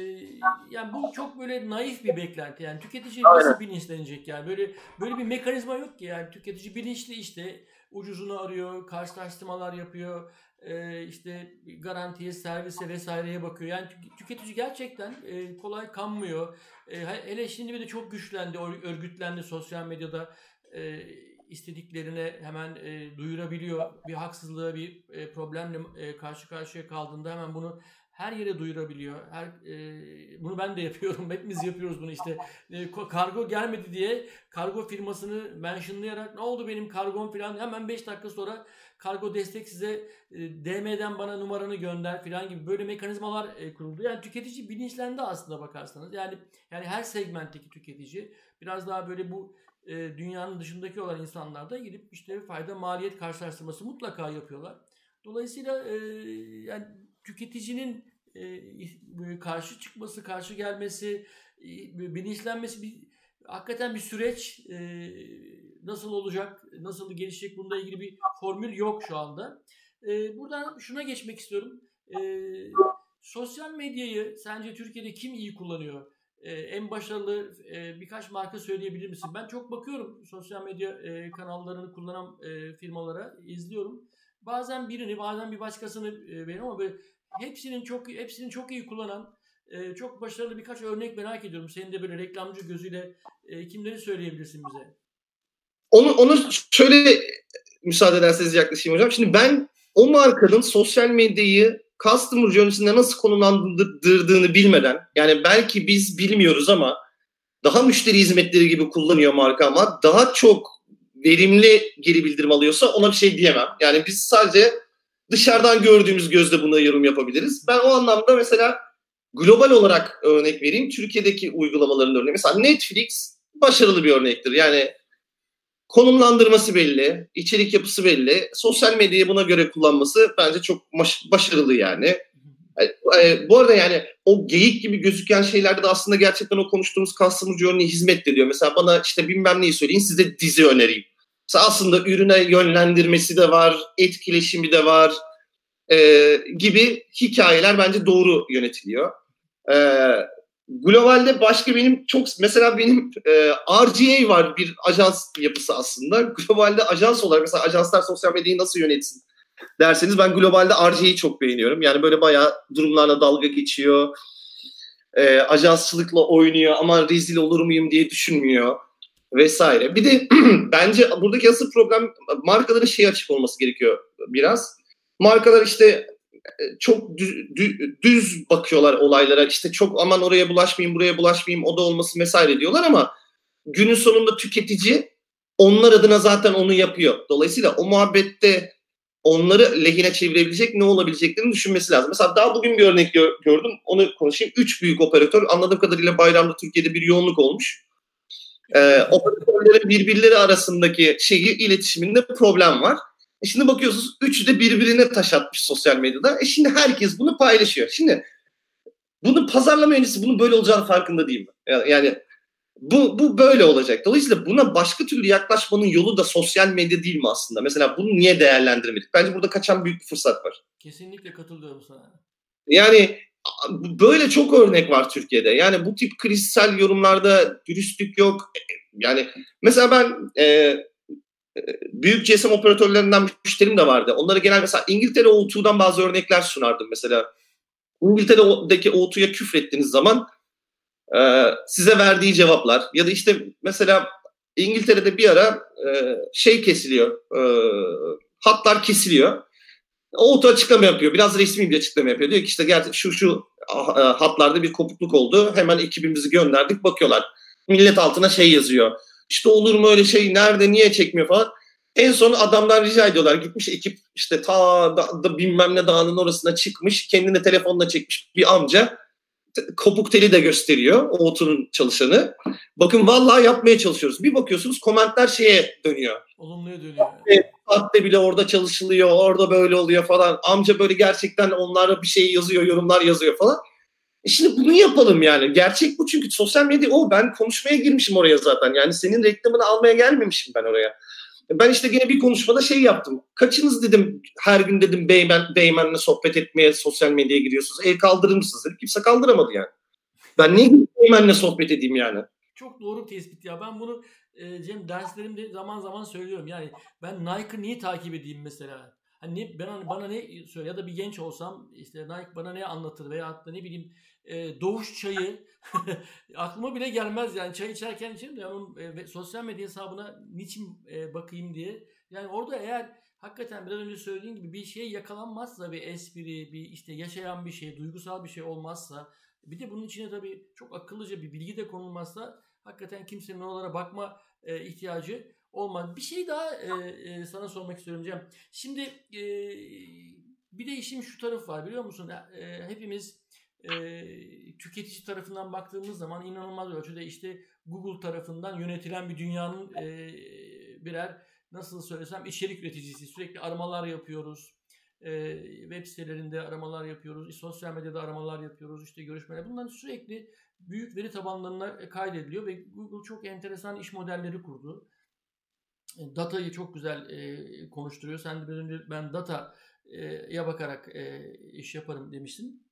yani bu çok böyle naif bir beklenti. Yani tüketici Aynen. nasıl bilinçlenecek yani? Böyle böyle bir mekanizma yok ki yani tüketici bilinçli işte ucuzunu arıyor, karşılaştırmalar yapıyor e, işte garantiye, servise vesaireye bakıyor. Yani tüketici gerçekten e, kolay kanmıyor. E, hele şimdi bir de çok güçlendi, örgütlendi sosyal medyada. İstediklerine hemen duyurabiliyor. Bir haksızlığa, bir problemle karşı karşıya kaldığında hemen bunu her yere duyurabiliyor. Her e, bunu ben de yapıyorum. Hepimiz yapıyoruz bunu işte. E, kargo gelmedi diye kargo firmasını mentionlayarak ne oldu benim kargom falan hemen 5 dakika sonra kargo destek size e, DM'den bana numaranı gönder falan gibi böyle mekanizmalar e, kuruldu. Yani tüketici bilinçlendi aslında bakarsanız. Yani yani her segmentteki tüketici biraz daha böyle bu e, dünyanın dışındaki olan insanlar da gidip işte fayda maliyet karşılaştırması mutlaka yapıyorlar. Dolayısıyla yani tüketicinin karşı çıkması, karşı gelmesi, bilinçlenmesi bir hakikaten bir süreç. Nasıl olacak, nasıl gelişecek bununla ilgili bir formül yok şu anda. E, buradan şuna geçmek istiyorum. E, sosyal medyayı sence Türkiye'de kim iyi kullanıyor? Ee, en başarılı e, birkaç marka söyleyebilir misin? Ben çok bakıyorum sosyal medya e, kanallarını kullanan e, firmalara, izliyorum. Bazen birini, bazen bir başkasını e, benim ama böyle hepsinin çok hepsinin çok iyi kullanan e, çok başarılı birkaç örnek merak ediyorum. Senin de böyle reklamcı gözüyle e, kimleri söyleyebilirsin bize? Onu onu şöyle müsaade ederseniz yaklaşayım hocam. Şimdi ben o markanın sosyal medyayı customer journey'sinde nasıl konumlandırdığını bilmeden yani belki biz bilmiyoruz ama daha müşteri hizmetleri gibi kullanıyor marka ama daha çok verimli geri bildirim alıyorsa ona bir şey diyemem. Yani biz sadece dışarıdan gördüğümüz gözle buna yorum yapabiliriz. Ben o anlamda mesela global olarak örnek vereyim. Türkiye'deki uygulamaların örneği. Mesela Netflix başarılı bir örnektir. Yani konumlandırması belli, içerik yapısı belli. Sosyal medyayı buna göre kullanması bence çok başarılı yani. Bu arada yani o geyik gibi gözüken şeylerde de aslında gerçekten o konuştuğumuz customer journey hizmet ediyor. Mesela bana işte bilmem neyi söyleyin size dizi önereyim. Mesela aslında ürüne yönlendirmesi de var, etkileşimi de var e, gibi hikayeler bence doğru yönetiliyor. E, globalde başka benim çok mesela benim e, RGA var bir ajans yapısı aslında. Globalde ajans olarak mesela ajanslar sosyal medyayı nasıl yönetsin derseniz ben globalde RGA'yı çok beğeniyorum. Yani böyle bayağı durumlarla dalga geçiyor. E, ajansçılıkla oynuyor ama rezil olur muyum diye düşünmüyor vesaire. Bir de bence buradaki asıl problem markaların şey açık olması gerekiyor biraz. Markalar işte çok düz, düz bakıyorlar olaylara. İşte çok aman oraya bulaşmayayım, buraya bulaşmayayım, o da olması vesaire diyorlar ama günün sonunda tüketici onlar adına zaten onu yapıyor. Dolayısıyla o muhabbette onları lehine çevirebilecek ne olabileceklerini düşünmesi lazım. Mesela daha bugün bir örnek gördüm. Onu konuşayım. Üç büyük operatör anladığım kadarıyla bayramda Türkiye'de bir yoğunluk olmuş. Ee, operatörlerin birbirleri arasındaki şeyi iletişiminde problem var. E şimdi bakıyorsunuz üçü de birbirine taş atmış sosyal medyada. E şimdi herkes bunu paylaşıyor. Şimdi bunu pazarlama öncesi bunun böyle olacağını farkında değil mi? Yani, bu, bu böyle olacak. Dolayısıyla buna başka türlü yaklaşmanın yolu da sosyal medya değil mi aslında? Mesela bunu niye değerlendirmedik? Bence burada kaçan büyük bir fırsat var. Kesinlikle katılıyorum sana. Yani böyle çok örnek var Türkiye'de. Yani bu tip krizsel yorumlarda dürüstlük yok. Yani mesela ben e, büyük GSM operatörlerinden müşterim de vardı. Onlara genel mesela İngiltere O2'dan bazı örnekler sunardım mesela. İngiltere'deki O2'ya küfrettiğiniz zaman e, size verdiği cevaplar ya da işte mesela İngiltere'de bir ara e, şey kesiliyor, e, hatlar kesiliyor. O açıklama yapıyor. Biraz resmi bir açıklama yapıyor. Diyor ki işte gel şu şu hatlarda bir kopukluk oldu. Hemen ekibimizi gönderdik. Bakıyorlar. Millet altına şey yazıyor. İşte olur mu öyle şey? Nerede? Niye çekmiyor falan. En son adamlar rica ediyorlar. Gitmiş ekip işte ta da, da bilmem ne dağının orasına çıkmış. Kendine telefonla çekmiş bir amca. Kopuk teli de gösteriyor. O otunun çalışanı. Bakın vallahi yapmaya çalışıyoruz. Bir bakıyorsunuz komentler şeye dönüyor. Olumluya dönüyor. Evet, saatte bile orada çalışılıyor, orada böyle oluyor falan. Amca böyle gerçekten onlara bir şey yazıyor, yorumlar yazıyor falan. E şimdi bunu yapalım yani. Gerçek bu çünkü sosyal medya o. Ben konuşmaya girmişim oraya zaten. Yani senin reklamını almaya gelmemişim ben oraya. Ben işte gene bir konuşmada şey yaptım. Kaçınız dedim her gün dedim beymen, beymenle sohbet etmeye sosyal medyaya giriyorsunuz. El kaldırır mısınız dedim. Kimse kaldıramadı yani. Ben niye beymenle sohbet edeyim yani? Çok doğru tespit ya. Ben bunu e, Cem derslerimde zaman zaman söylüyorum. Yani ben Nike'ı niye takip edeyim mesela? Hani ben bana ne söyle ya da bir genç olsam işte Nike bana ne anlatır veya da ne bileyim e, doğuş çayı aklıma bile gelmez yani çay içerken içerim de onun e, sosyal medya hesabına niçin e, bakayım diye. Yani orada eğer hakikaten biraz önce söylediğim gibi bir şey yakalanmazsa bir espri, bir işte yaşayan bir şey, duygusal bir şey olmazsa bir de bunun içine tabii çok akıllıca bir bilgi de konulmazsa hakikaten kimsenin oralara bakma e, ihtiyacı olmaz. Bir şey daha e, e, sana sormak istiyorum Cem. Şimdi e, bir de işin şu tarafı var biliyor musun? E, hepimiz e, tüketici tarafından baktığımız zaman inanılmaz ölçüde işte Google tarafından yönetilen bir dünyanın e, birer nasıl söylesem içerik üreticisi. Sürekli aramalar yapıyoruz. E, web sitelerinde aramalar yapıyoruz. Sosyal medyada aramalar yapıyoruz. işte görüşmeler. Bunların sürekli büyük veri tabanlarına kaydediliyor ve Google çok enteresan iş modelleri kurdu. E, datayı çok güzel e, konuşturuyor. Sen de önce ben data'ya bakarak e, iş yaparım demiştin.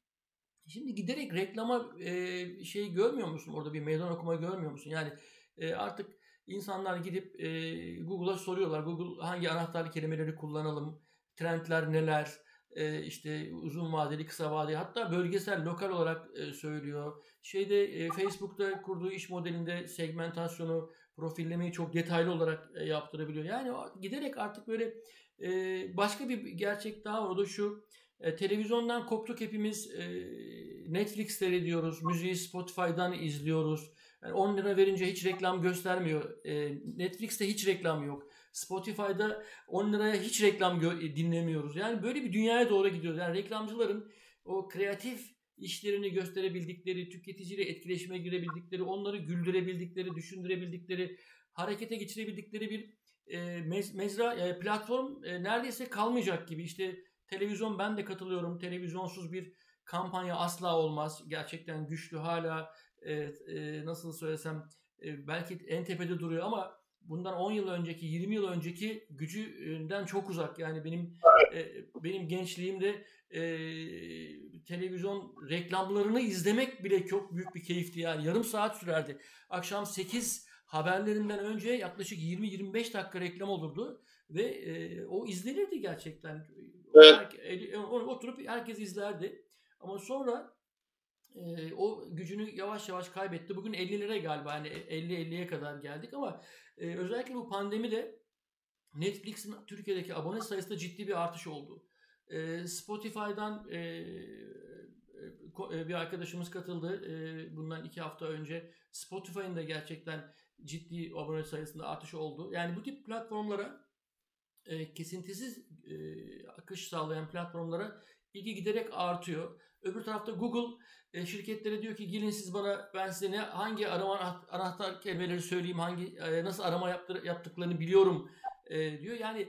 Şimdi giderek reklama e, şey görmüyor musun? Orada bir meydan okuma görmüyor musun? Yani e, artık insanlar gidip e, Google'a soruyorlar. Google hangi anahtar kelimeleri kullanalım? Trendler neler? E, işte uzun vadeli, kısa vadeli hatta bölgesel, lokal olarak e, söylüyor. Şeyde e, Facebook'ta kurduğu iş modelinde segmentasyonu, profillemeyi çok detaylı olarak e, yaptırabiliyor. Yani giderek artık böyle e, başka bir gerçek daha var. O da şu e, televizyondan koptuk hepimiz. E, Netflix seyrediyoruz. Müziği Spotify'dan izliyoruz. Yani 10 lira verince hiç reklam göstermiyor. E, Netflix'te hiç reklam yok. Spotify'da 10 liraya hiç reklam gö- dinlemiyoruz. Yani böyle bir dünyaya doğru gidiyoruz. Yani reklamcıların o kreatif işlerini gösterebildikleri, tüketiciyle etkileşime girebildikleri, onları güldürebildikleri, düşündürebildikleri, harekete geçirebildikleri bir e, mez- mezra e, platform e, neredeyse kalmayacak gibi. İşte Televizyon ben de katılıyorum. Televizyonsuz bir kampanya asla olmaz. Gerçekten güçlü hala e, e, nasıl söylesem e, belki en tepede duruyor ama bundan 10 yıl önceki 20 yıl önceki gücünden çok uzak. Yani benim e, benim gençliğimde e, televizyon reklamlarını izlemek bile çok büyük bir keyifti yani. Yarım saat sürerdi. Akşam 8 haberlerinden önce yaklaşık 20-25 dakika reklam olurdu ve e, o izlenirdi gerçekten. Evet. Oturup herkes izlerdi. Ama sonra e, o gücünü yavaş yavaş kaybetti. Bugün 50'lere galiba yani 50-50'ye kadar geldik ama e, özellikle bu pandemide Netflix'in Türkiye'deki abone sayısında ciddi bir artış oldu. E, Spotify'dan e, e, bir arkadaşımız katıldı e, bundan iki hafta önce. Spotify'ın da gerçekten ciddi abone sayısında artış oldu. Yani bu tip platformlara e, kesintisiz e, akış sağlayan platformlara ilgi giderek artıyor. Öbür tarafta Google e, şirketlere diyor ki gelin siz bana ben size ne hangi arama anahtar kelimeleri söyleyeyim hangi e, nasıl arama yaptır, yaptıklarını biliyorum e, diyor. Yani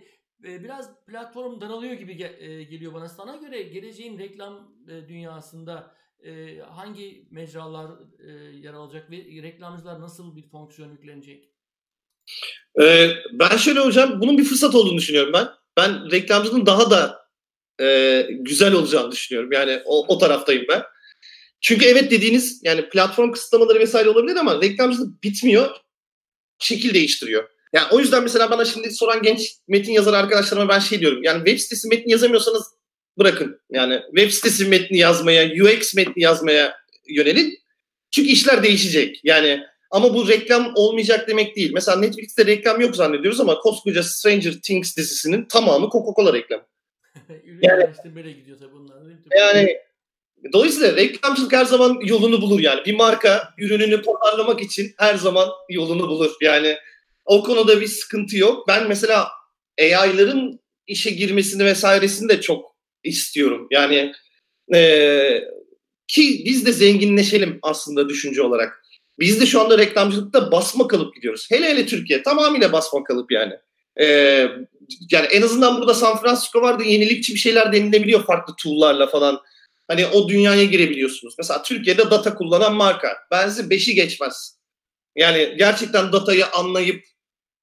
e, biraz platform daralıyor gibi ge, e, geliyor bana. Sana göre geleceğin reklam e, dünyasında e, hangi mecralar e, yer alacak ve reklamcılar nasıl bir fonksiyon yüklenecek? Ee, ben şöyle hocam bunun bir fırsat olduğunu düşünüyorum ben. Ben reklamcının daha da e, güzel olacağını düşünüyorum. Yani o, o taraftayım ben. Çünkü evet dediğiniz yani platform kısıtlamaları vesaire olabilir ama reklamcılık bitmiyor. Şekil değiştiriyor. Yani o yüzden mesela bana şimdi soran genç metin yazar arkadaşlarıma ben şey diyorum. Yani web sitesi metni yazamıyorsanız bırakın. Yani web sitesi metni yazmaya, UX metni yazmaya yönelin. Çünkü işler değişecek. Yani ama bu reklam olmayacak demek değil. Mesela Netflix'te reklam yok zannediyoruz ama koskoca Stranger Things dizisinin tamamı Coca-Cola reklamı. yani, gidiyor tabii bunlar. Yani dolayısıyla reklamcılık her zaman yolunu bulur yani. Bir marka ürününü pazarlamak için her zaman yolunu bulur. Yani o konuda bir sıkıntı yok. Ben mesela AI'ların işe girmesini vesairesini de çok istiyorum. Yani e, ki biz de zenginleşelim aslında düşünce olarak. Biz de şu anda reklamcılıkta basma kalıp gidiyoruz. Hele hele Türkiye tamamıyla basma kalıp yani. Ee, yani en azından burada San Francisco vardı yenilikçi bir şeyler denilebiliyor farklı tool'larla falan. Hani o dünyaya girebiliyorsunuz. Mesela Türkiye'de data kullanan marka. Benzi beşi geçmez. Yani gerçekten datayı anlayıp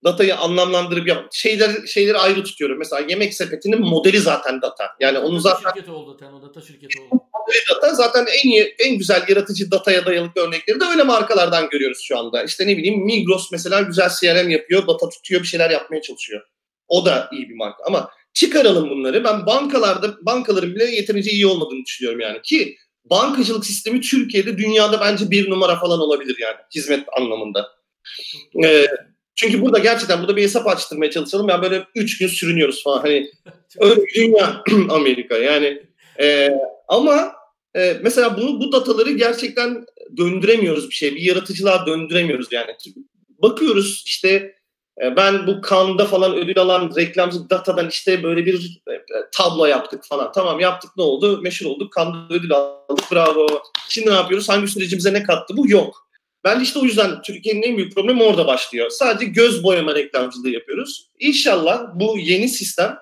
datayı anlamlandırıp yap şeyler şeyleri ayrı tutuyorum. Mesela yemek sepetinin modeli zaten data. Yani onu zaten şirketi oldu zaten o data şirketi oldu. Modeli data zaten en iyi en güzel yaratıcı dataya dayalı örnekleri de öyle markalardan görüyoruz şu anda. İşte ne bileyim Migros mesela güzel CRM yapıyor, data tutuyor, bir şeyler yapmaya çalışıyor. O da iyi bir marka ama Çıkaralım bunları. Ben bankalarda bankaların bile yeterince iyi olmadığını düşünüyorum yani ki bankacılık sistemi Türkiye'de dünyada bence bir numara falan olabilir yani hizmet anlamında. Ee, çünkü burada gerçekten burada bir hesap açtırmaya çalışalım. Yani böyle üç gün sürünüyoruz falan. Hani öyle dünya Amerika yani. E, ama e, mesela bunu bu dataları gerçekten döndüremiyoruz bir şey. Bir yaratıcılığa döndüremiyoruz yani. Bakıyoruz işte e, ben bu Cannes'da falan ödül alan reklamcı datadan işte böyle bir e, tablo yaptık falan. Tamam yaptık ne oldu? Meşhur olduk. Cannes'da ödül aldık. Bravo. Şimdi ne yapıyoruz? Hangi sürecimize ne kattı? Bu yok. Ben işte o yüzden Türkiye'nin en büyük problemi orada başlıyor. Sadece göz boyama reklamcılığı yapıyoruz. İnşallah bu yeni sistem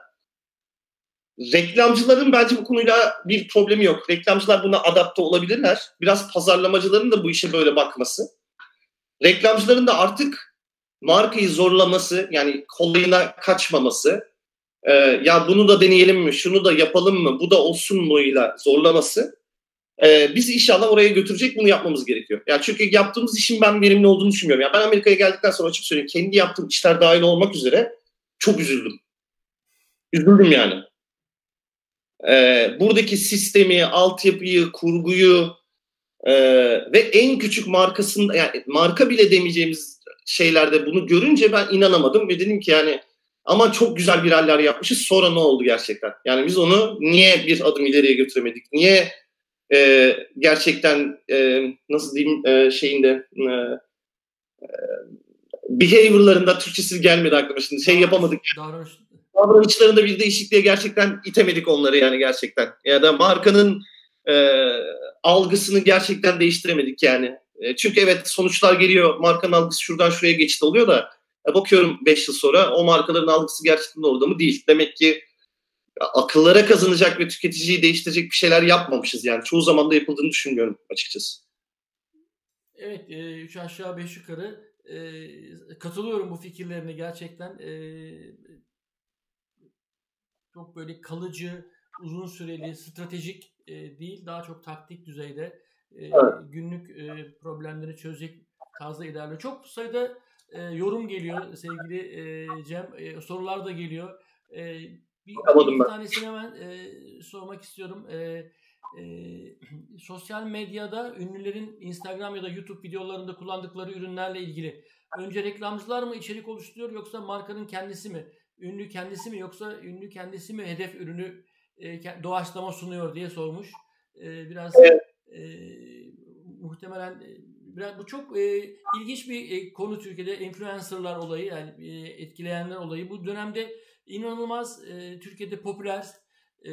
reklamcıların bence bu konuyla bir problemi yok. Reklamcılar buna adapte olabilirler. Biraz pazarlamacıların da bu işe böyle bakması. Reklamcıların da artık markayı zorlaması yani kolayına kaçmaması e, ya bunu da deneyelim mi şunu da yapalım mı bu da olsun muyla zorlaması e, bizi inşallah oraya götürecek bunu yapmamız gerekiyor. Yani çünkü yaptığımız işin ben verimli olduğunu düşünmüyorum. Yani ben Amerika'ya geldikten sonra açık söyleyeyim kendi yaptığım işler dahil olmak üzere çok üzüldüm. Üzüldüm yani. Ee, buradaki sistemi, altyapıyı, kurguyu e, ve en küçük markasında yani marka bile demeyeceğimiz şeylerde bunu görünce ben inanamadım ve dedim ki yani ama çok güzel bir haller yapmışız. Sonra ne oldu gerçekten? Yani biz onu niye bir adım ileriye götüremedik? Niye e, gerçekten e, nasıl diyeyim e, şeyinde e, e, behaviorlarında Türkçesi gelmedi aklıma şimdi şey yapamadık. Davranış. Davranışlarında bir değişikliğe gerçekten itemedik onları yani gerçekten. Ya da markanın e, algısını gerçekten değiştiremedik yani. E, çünkü evet sonuçlar geliyor. Markanın algısı şuradan şuraya geçti oluyor da e, bakıyorum 5 yıl sonra o markaların algısı gerçekten orada mı değil. Demek ki akıllara kazanacak ve tüketiciyi değiştirecek bir şeyler yapmamışız yani. Çoğu zaman da yapıldığını düşünmüyorum açıkçası. Evet, e, üç aşağı beş yukarı e, katılıyorum bu fikirlerine gerçekten. E, çok böyle kalıcı, uzun süreli, stratejik e, değil, daha çok taktik düzeyde e, evet. günlük e, problemleri çözecek tarzda ilerliyor. Çok sayıda e, yorum geliyor sevgili e, Cem, e, sorular da geliyor. E, bir, bir tanesini hemen e, sormak istiyorum. E, e, sosyal medyada ünlülerin Instagram ya da YouTube videolarında kullandıkları ürünlerle ilgili önce reklamcılar mı içerik oluşturuyor yoksa markanın kendisi mi? Ünlü kendisi mi yoksa ünlü kendisi mi hedef ürünü e, doğaçlama sunuyor diye sormuş. E, biraz evet. e, muhtemelen e, biraz bu çok e, ilginç bir e, konu Türkiye'de influencerlar olayı yani e, etkileyenler olayı. Bu dönemde inanılmaz e, Türkiye'de popüler e,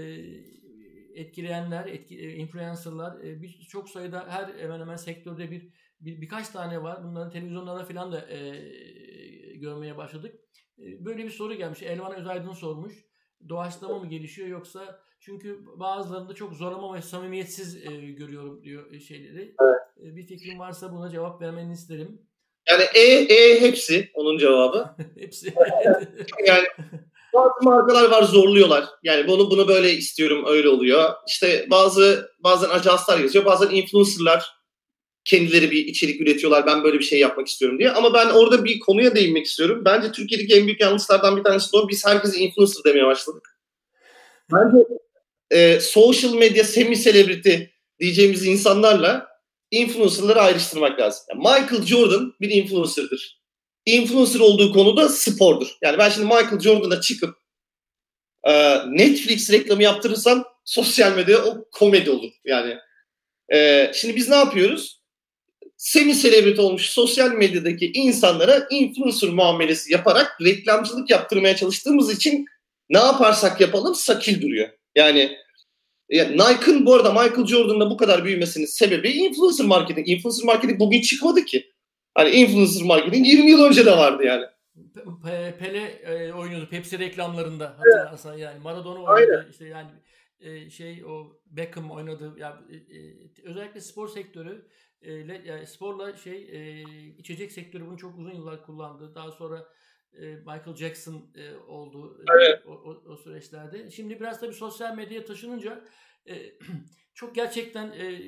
etkileyenler, etki, e, influencerlar e, bir, çok sayıda her hemen hemen sektörde bir, bir birkaç tane var. Bunların televizyonlara falan da e, görmeye başladık. E, böyle bir soru gelmiş. Elvan Özaydın sormuş. Doğaçlama mı gelişiyor yoksa çünkü bazılarında çok zorlama ve samimiyetsiz e, görüyorum diyor e, şeyleri. Evet. E, bir fikrin varsa buna cevap vermeni isterim. Yani E, E hepsi onun cevabı. hepsi. yani bazı markalar var zorluyorlar. Yani bunu bunu böyle istiyorum öyle oluyor. İşte bazı bazen ajanslar yazıyor. Bazen influencerlar kendileri bir içerik üretiyorlar. Ben böyle bir şey yapmak istiyorum diye. Ama ben orada bir konuya değinmek istiyorum. Bence Türkiye'deki en büyük yanlışlardan bir tanesi de o. Biz herkese influencer demeye başladık. Bence e, social media semi celebrity diyeceğimiz insanlarla influencerları ayrıştırmak lazım. Yani Michael Jordan bir influencer'dır influencer olduğu konuda spordur. Yani ben şimdi Michael Jordan'a çıkıp e, Netflix reklamı yaptırırsam sosyal medyada o komedi olur. Yani e, şimdi biz ne yapıyoruz? Semi selebriti olmuş sosyal medyadaki insanlara influencer muamelesi yaparak reklamcılık yaptırmaya çalıştığımız için ne yaparsak yapalım sakil duruyor. Yani yani Nike'ın bu arada Michael Jordan'la bu kadar büyümesinin sebebi influencer marketing. Influencer marketing bugün çıkmadı ki. Hani influencer marketing 20 yıl önce de vardı yani. Pele e, oynuyordu Pepsi reklamlarında hatırlarsan evet. yani Maradona oynadı Aynen. işte yani e, şey o Beckham oynadı ya e, e, özellikle spor sektörü e, yani sporla şey e, içecek sektörü bunu çok uzun yıllar kullandı. Daha sonra e, Michael Jackson e, oldu evet. o, o, o süreçlerde. Şimdi biraz tabii sosyal medyaya taşınınca e, çok gerçekten e,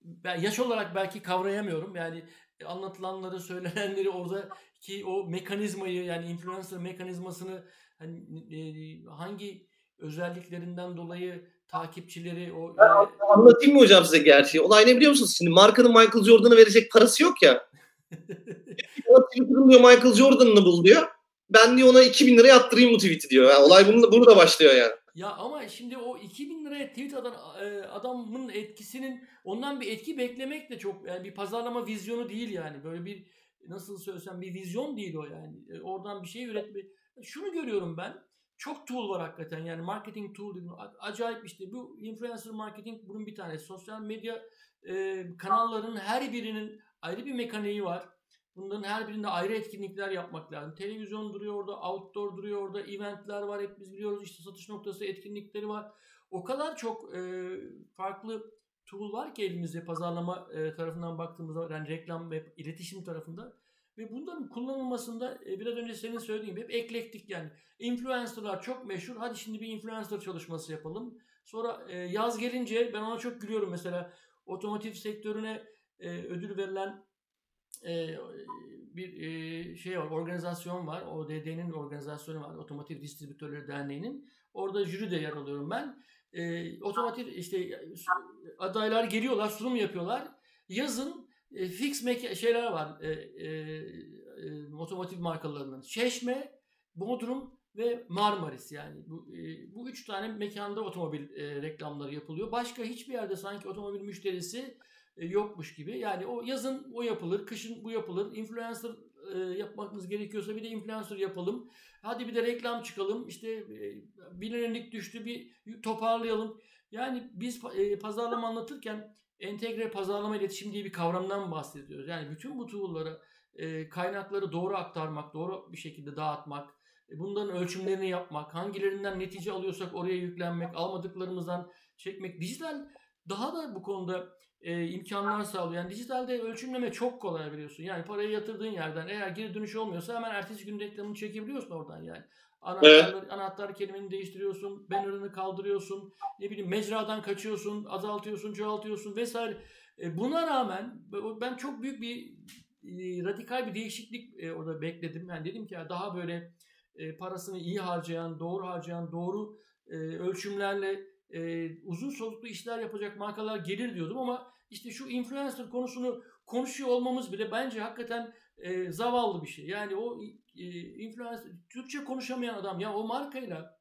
ben yaş olarak belki kavrayamıyorum. Yani anlatılanları, söylenenleri orada ki o mekanizmayı yani influencer mekanizmasını hani e, hangi özelliklerinden dolayı takipçileri o ben e, anlatayım mı hocam size gerçeği? Olay ne biliyor musunuz? Şimdi markanın Michael Jordan'a verecek parası yok ya. Twitter'ın diyor Michael Jordan'ını bul diyor. Ben diyor ona 2000 lira attırayım bu tweet'i diyor. Yani olay bunu, burada başlıyor yani. Ya ama şimdi o 2000 liraya tweet atan e, adamın etkisinin ondan bir etki beklemek de çok yani bir pazarlama vizyonu değil yani. Böyle bir nasıl söylesem bir vizyon değil o yani. E, oradan bir şey üretme. Şunu görüyorum ben. Çok tool var hakikaten yani marketing tool dedim. Acayip işte bu influencer marketing bunun bir tanesi. Sosyal medya e, kanallarının her birinin ayrı bir mekaniği var. Bunların her birinde ayrı etkinlikler yapmak lazım. Televizyon duruyor orada, outdoor duruyor orada, eventler var hep biz biliyoruz işte satış noktası etkinlikleri var. O kadar çok e, farklı tool var ki elimizde pazarlama e, tarafından baktığımızda yani reklam ve iletişim tarafında. Ve bunların kullanılmasında e, biraz önce senin söylediğin gibi hep eklektik yani. Influencerlar çok meşhur. Hadi şimdi bir influencer çalışması yapalım. Sonra e, yaz gelince ben ona çok gülüyorum mesela otomotiv sektörüne e, ödül verilen bir şey var, organizasyon var. ODD'nin organizasyonu var. Otomotiv Distribütörleri Derneği'nin. Orada jüride yer alıyorum ben. Otomotiv işte adaylar geliyorlar, sunum yapıyorlar. Yazın e, fix meka- şeyler var. E, e, e, otomotiv markalarının. Çeşme, Bodrum ve Marmaris yani bu, e, bu üç tane mekanda otomobil e, reklamları yapılıyor. Başka hiçbir yerde sanki otomobil müşterisi e, yokmuş gibi. Yani o yazın o yapılır, kışın bu yapılır. Influencer e, yapmamız gerekiyorsa bir de influencer yapalım. Hadi bir de reklam çıkalım. İşte e, bilinirlik düştü bir toparlayalım. Yani biz e, pazarlama anlatırken entegre pazarlama iletişim diye bir kavramdan bahsediyoruz. Yani bütün bu tool'ları e, kaynakları doğru aktarmak, doğru bir şekilde dağıtmak, e, bunların ölçümlerini yapmak, hangilerinden netice alıyorsak oraya yüklenmek, almadıklarımızdan çekmek. Dijital daha da bu konuda e, imkanlar sağlıyor. Yani dijitalde ölçümleme çok kolay biliyorsun. Yani parayı yatırdığın yerden eğer geri dönüş olmuyorsa hemen ertesi gün reklamını çekebiliyorsun oradan yani. Anahtarlar, evet. anahtar kelimeni değiştiriyorsun, banner'ını kaldırıyorsun, ne bileyim mecradan kaçıyorsun, azaltıyorsun, çoğaltıyorsun vesaire. E, buna rağmen ben çok büyük bir e, radikal bir değişiklik e, orada bekledim. Yani dedim ki daha böyle e, parasını iyi harcayan, doğru harcayan, doğru e, ölçümlerle e, uzun soluklu işler yapacak markalar gelir diyordum ama işte şu influencer konusunu konuşuyor olmamız bile bence hakikaten e, zavallı bir şey. Yani o e, influencer, Türkçe konuşamayan adam ya o markayla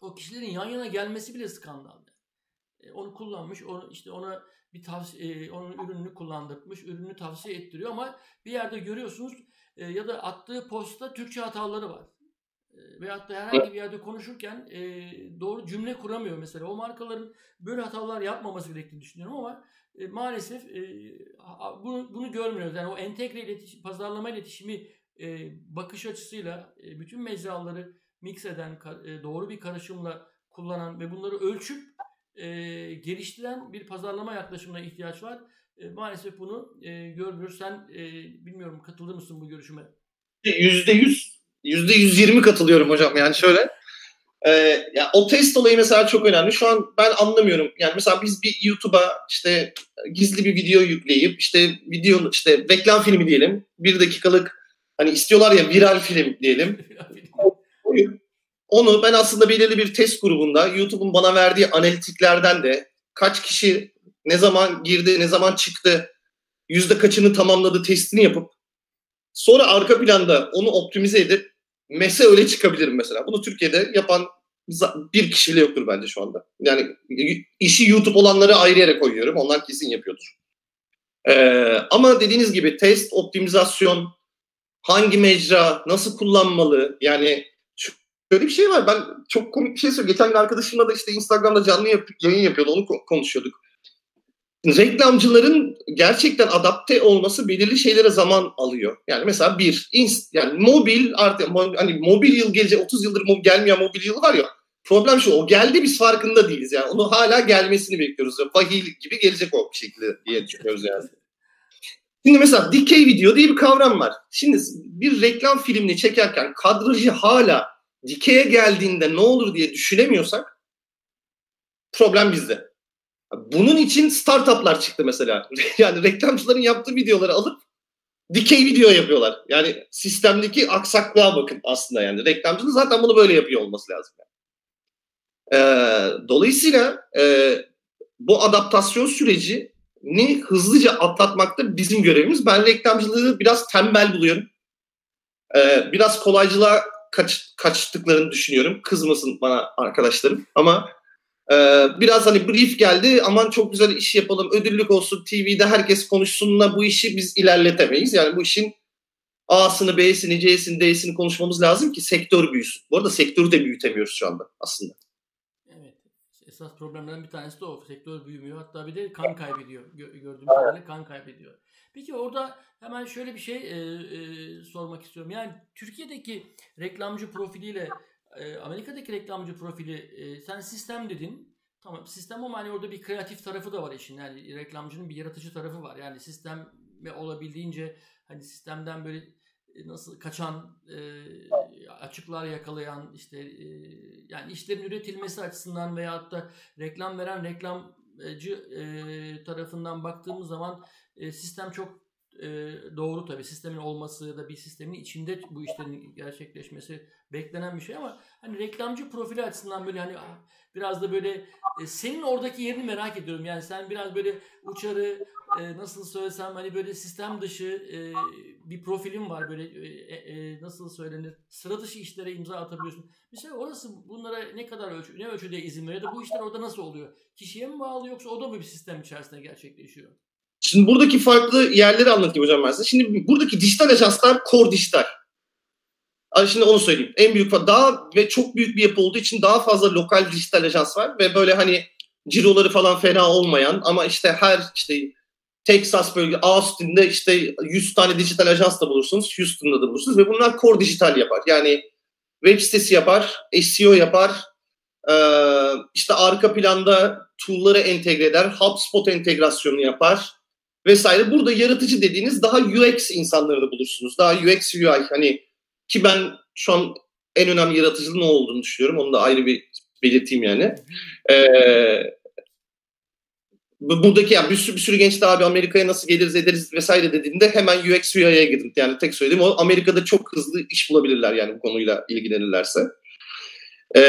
o kişilerin yan yana gelmesi bile skandal. E, onu kullanmış, onu işte ona bir tavsiye, onun ürününü kullandırmış, ürünü tavsiye ettiriyor ama bir yerde görüyorsunuz e, ya da attığı posta Türkçe hataları var. E, veyahut da herhangi bir yerde konuşurken e, doğru cümle kuramıyor mesela. O markaların böyle hatalar yapmaması gerektiğini düşünüyorum ama maalesef bunu, bunu görmüyoruz. Yani o entegre iletişim, pazarlama iletişimi e, bakış açısıyla e, bütün mecraları mix eden, e, doğru bir karışımla kullanan ve bunları ölçüp e, geliştiren bir pazarlama yaklaşımına ihtiyaç var. E, maalesef bunu e, görmüyoruz. Sen e, bilmiyorum katılır mısın bu görüşüme? Yüzde yüz, yüzde yüz yirmi katılıyorum hocam. Yani şöyle ee, ya o test olayı mesela çok önemli. Şu an ben anlamıyorum. Yani mesela biz bir YouTube'a işte gizli bir video yükleyip işte video işte reklam filmi diyelim. Bir dakikalık hani istiyorlar ya viral film diyelim. Onu ben aslında belirli bir test grubunda YouTube'un bana verdiği analitiklerden de kaç kişi ne zaman girdi, ne zaman çıktı, yüzde kaçını tamamladı testini yapıp sonra arka planda onu optimize edip Mese öyle çıkabilirim mesela. Bunu Türkiye'de yapan bir kişi bile yoktur bence şu anda. Yani işi YouTube olanları ayrı yere koyuyorum. Onlar kesin yapıyordur. Ee, ama dediğiniz gibi test, optimizasyon, hangi mecra, nasıl kullanmalı? Yani şöyle bir şey var. Ben çok komik bir şey söyleyeyim. Geçen gün arkadaşımla da işte Instagram'da canlı yap yayın yapıyordu. Onu konuşuyorduk reklamcıların gerçekten adapte olması belirli şeylere zaman alıyor. Yani mesela bir, yani mobil artık hani mobil yıl gelecek 30 yıldır mobil, gelmeyen mobil yıl var ya. Problem şu o geldi biz farkında değiliz yani. Onu hala gelmesini bekliyoruz. Vahiy gibi gelecek o bir şekilde diye düşünüyoruz yani. Şimdi mesela dikey video diye bir kavram var. Şimdi bir reklam filmini çekerken kadrajı hala dikeye geldiğinde ne olur diye düşünemiyorsak problem bizde. Bunun için startuplar çıktı mesela. yani reklamcıların yaptığı videoları alıp dikey video yapıyorlar. Yani sistemdeki aksaklığa bakın aslında yani. Reklamcının zaten bunu böyle yapıyor olması lazım. Yani. Ee, dolayısıyla e, bu adaptasyon sürecini hızlıca atlatmakta bizim görevimiz. Ben reklamcılığı biraz tembel buluyorum. Ee, biraz kolaycılığa kaç, kaçtıklarını düşünüyorum. Kızmasın bana arkadaşlarım ama e, biraz hani brief geldi aman çok güzel iş yapalım ödüllük olsun TV'de herkes konuşsunla bu işi biz ilerletemeyiz. Yani bu işin A'sını, B'sini, C'sini, D'sini konuşmamız lazım ki sektör büyüsün. Bu arada sektörü de büyütemiyoruz şu anda aslında. Esas problemlerden bir tanesi de o. Sektör büyümüyor. Hatta bir de kan kaybediyor. Gördüğüm kadarıyla kan kaybediyor. Peki orada hemen şöyle bir şey e, e, sormak istiyorum. Yani Türkiye'deki reklamcı profiliyle e, Amerika'daki reklamcı profili e, sen sistem dedin. Tamam sistem ama hani orada bir kreatif tarafı da var işin. Yani reklamcının bir yaratıcı tarafı var. Yani sistem ve olabildiğince hani sistemden böyle nasıl kaçan e, açıklar yakalayan işte e, yani işlerin üretilmesi açısından veyahut da reklam veren reklamcı e, tarafından baktığımız zaman e, sistem çok e, doğru tabii sistemin olması ya da bir sistemin içinde bu işlerin gerçekleşmesi beklenen bir şey ama hani reklamcı profili açısından böyle hani ah, biraz da böyle e, senin oradaki yerini merak ediyorum. Yani sen biraz böyle uçarı e, nasıl söylesem hani böyle sistem dışı e, bir profilin var böyle e, e, nasıl söylenir sıra dışı işlere imza atabiliyorsun. Mesela orası bunlara ne kadar ölçü, ne ölçüde izin veriyor da bu işler orada nasıl oluyor? Kişiye mi bağlı yoksa o da mı bir sistem içerisinde gerçekleşiyor? Şimdi buradaki farklı yerleri anlatayım hocam ben size. Şimdi buradaki dijital ajanslar core dijital. Şimdi onu söyleyeyim. En büyük daha ve çok büyük bir yapı olduğu için daha fazla lokal dijital ajans var ve böyle hani ciroları falan fena olmayan ama işte her işte Texas bölge Austin'de işte 100 tane dijital ajans da bulursunuz. Houston'da da bulursunuz ve bunlar core dijital yapar. Yani web sitesi yapar, SEO yapar, işte arka planda tool'ları entegre eder, HubSpot entegrasyonu yapar vesaire. Burada yaratıcı dediğiniz daha UX insanları da bulursunuz. Daha UX UI hani ki ben şu an en önemli yaratıcılığın ne olduğunu düşünüyorum. Onu da ayrı bir belirteyim yani. Ee, buradaki yani bir sürü, bir sürü genç de abi Amerika'ya nasıl geliriz ederiz vesaire dediğinde hemen UX UI'ye girdim. Yani tek söylediğim o Amerika'da çok hızlı iş bulabilirler yani bu konuyla ilgilenirlerse. Ee,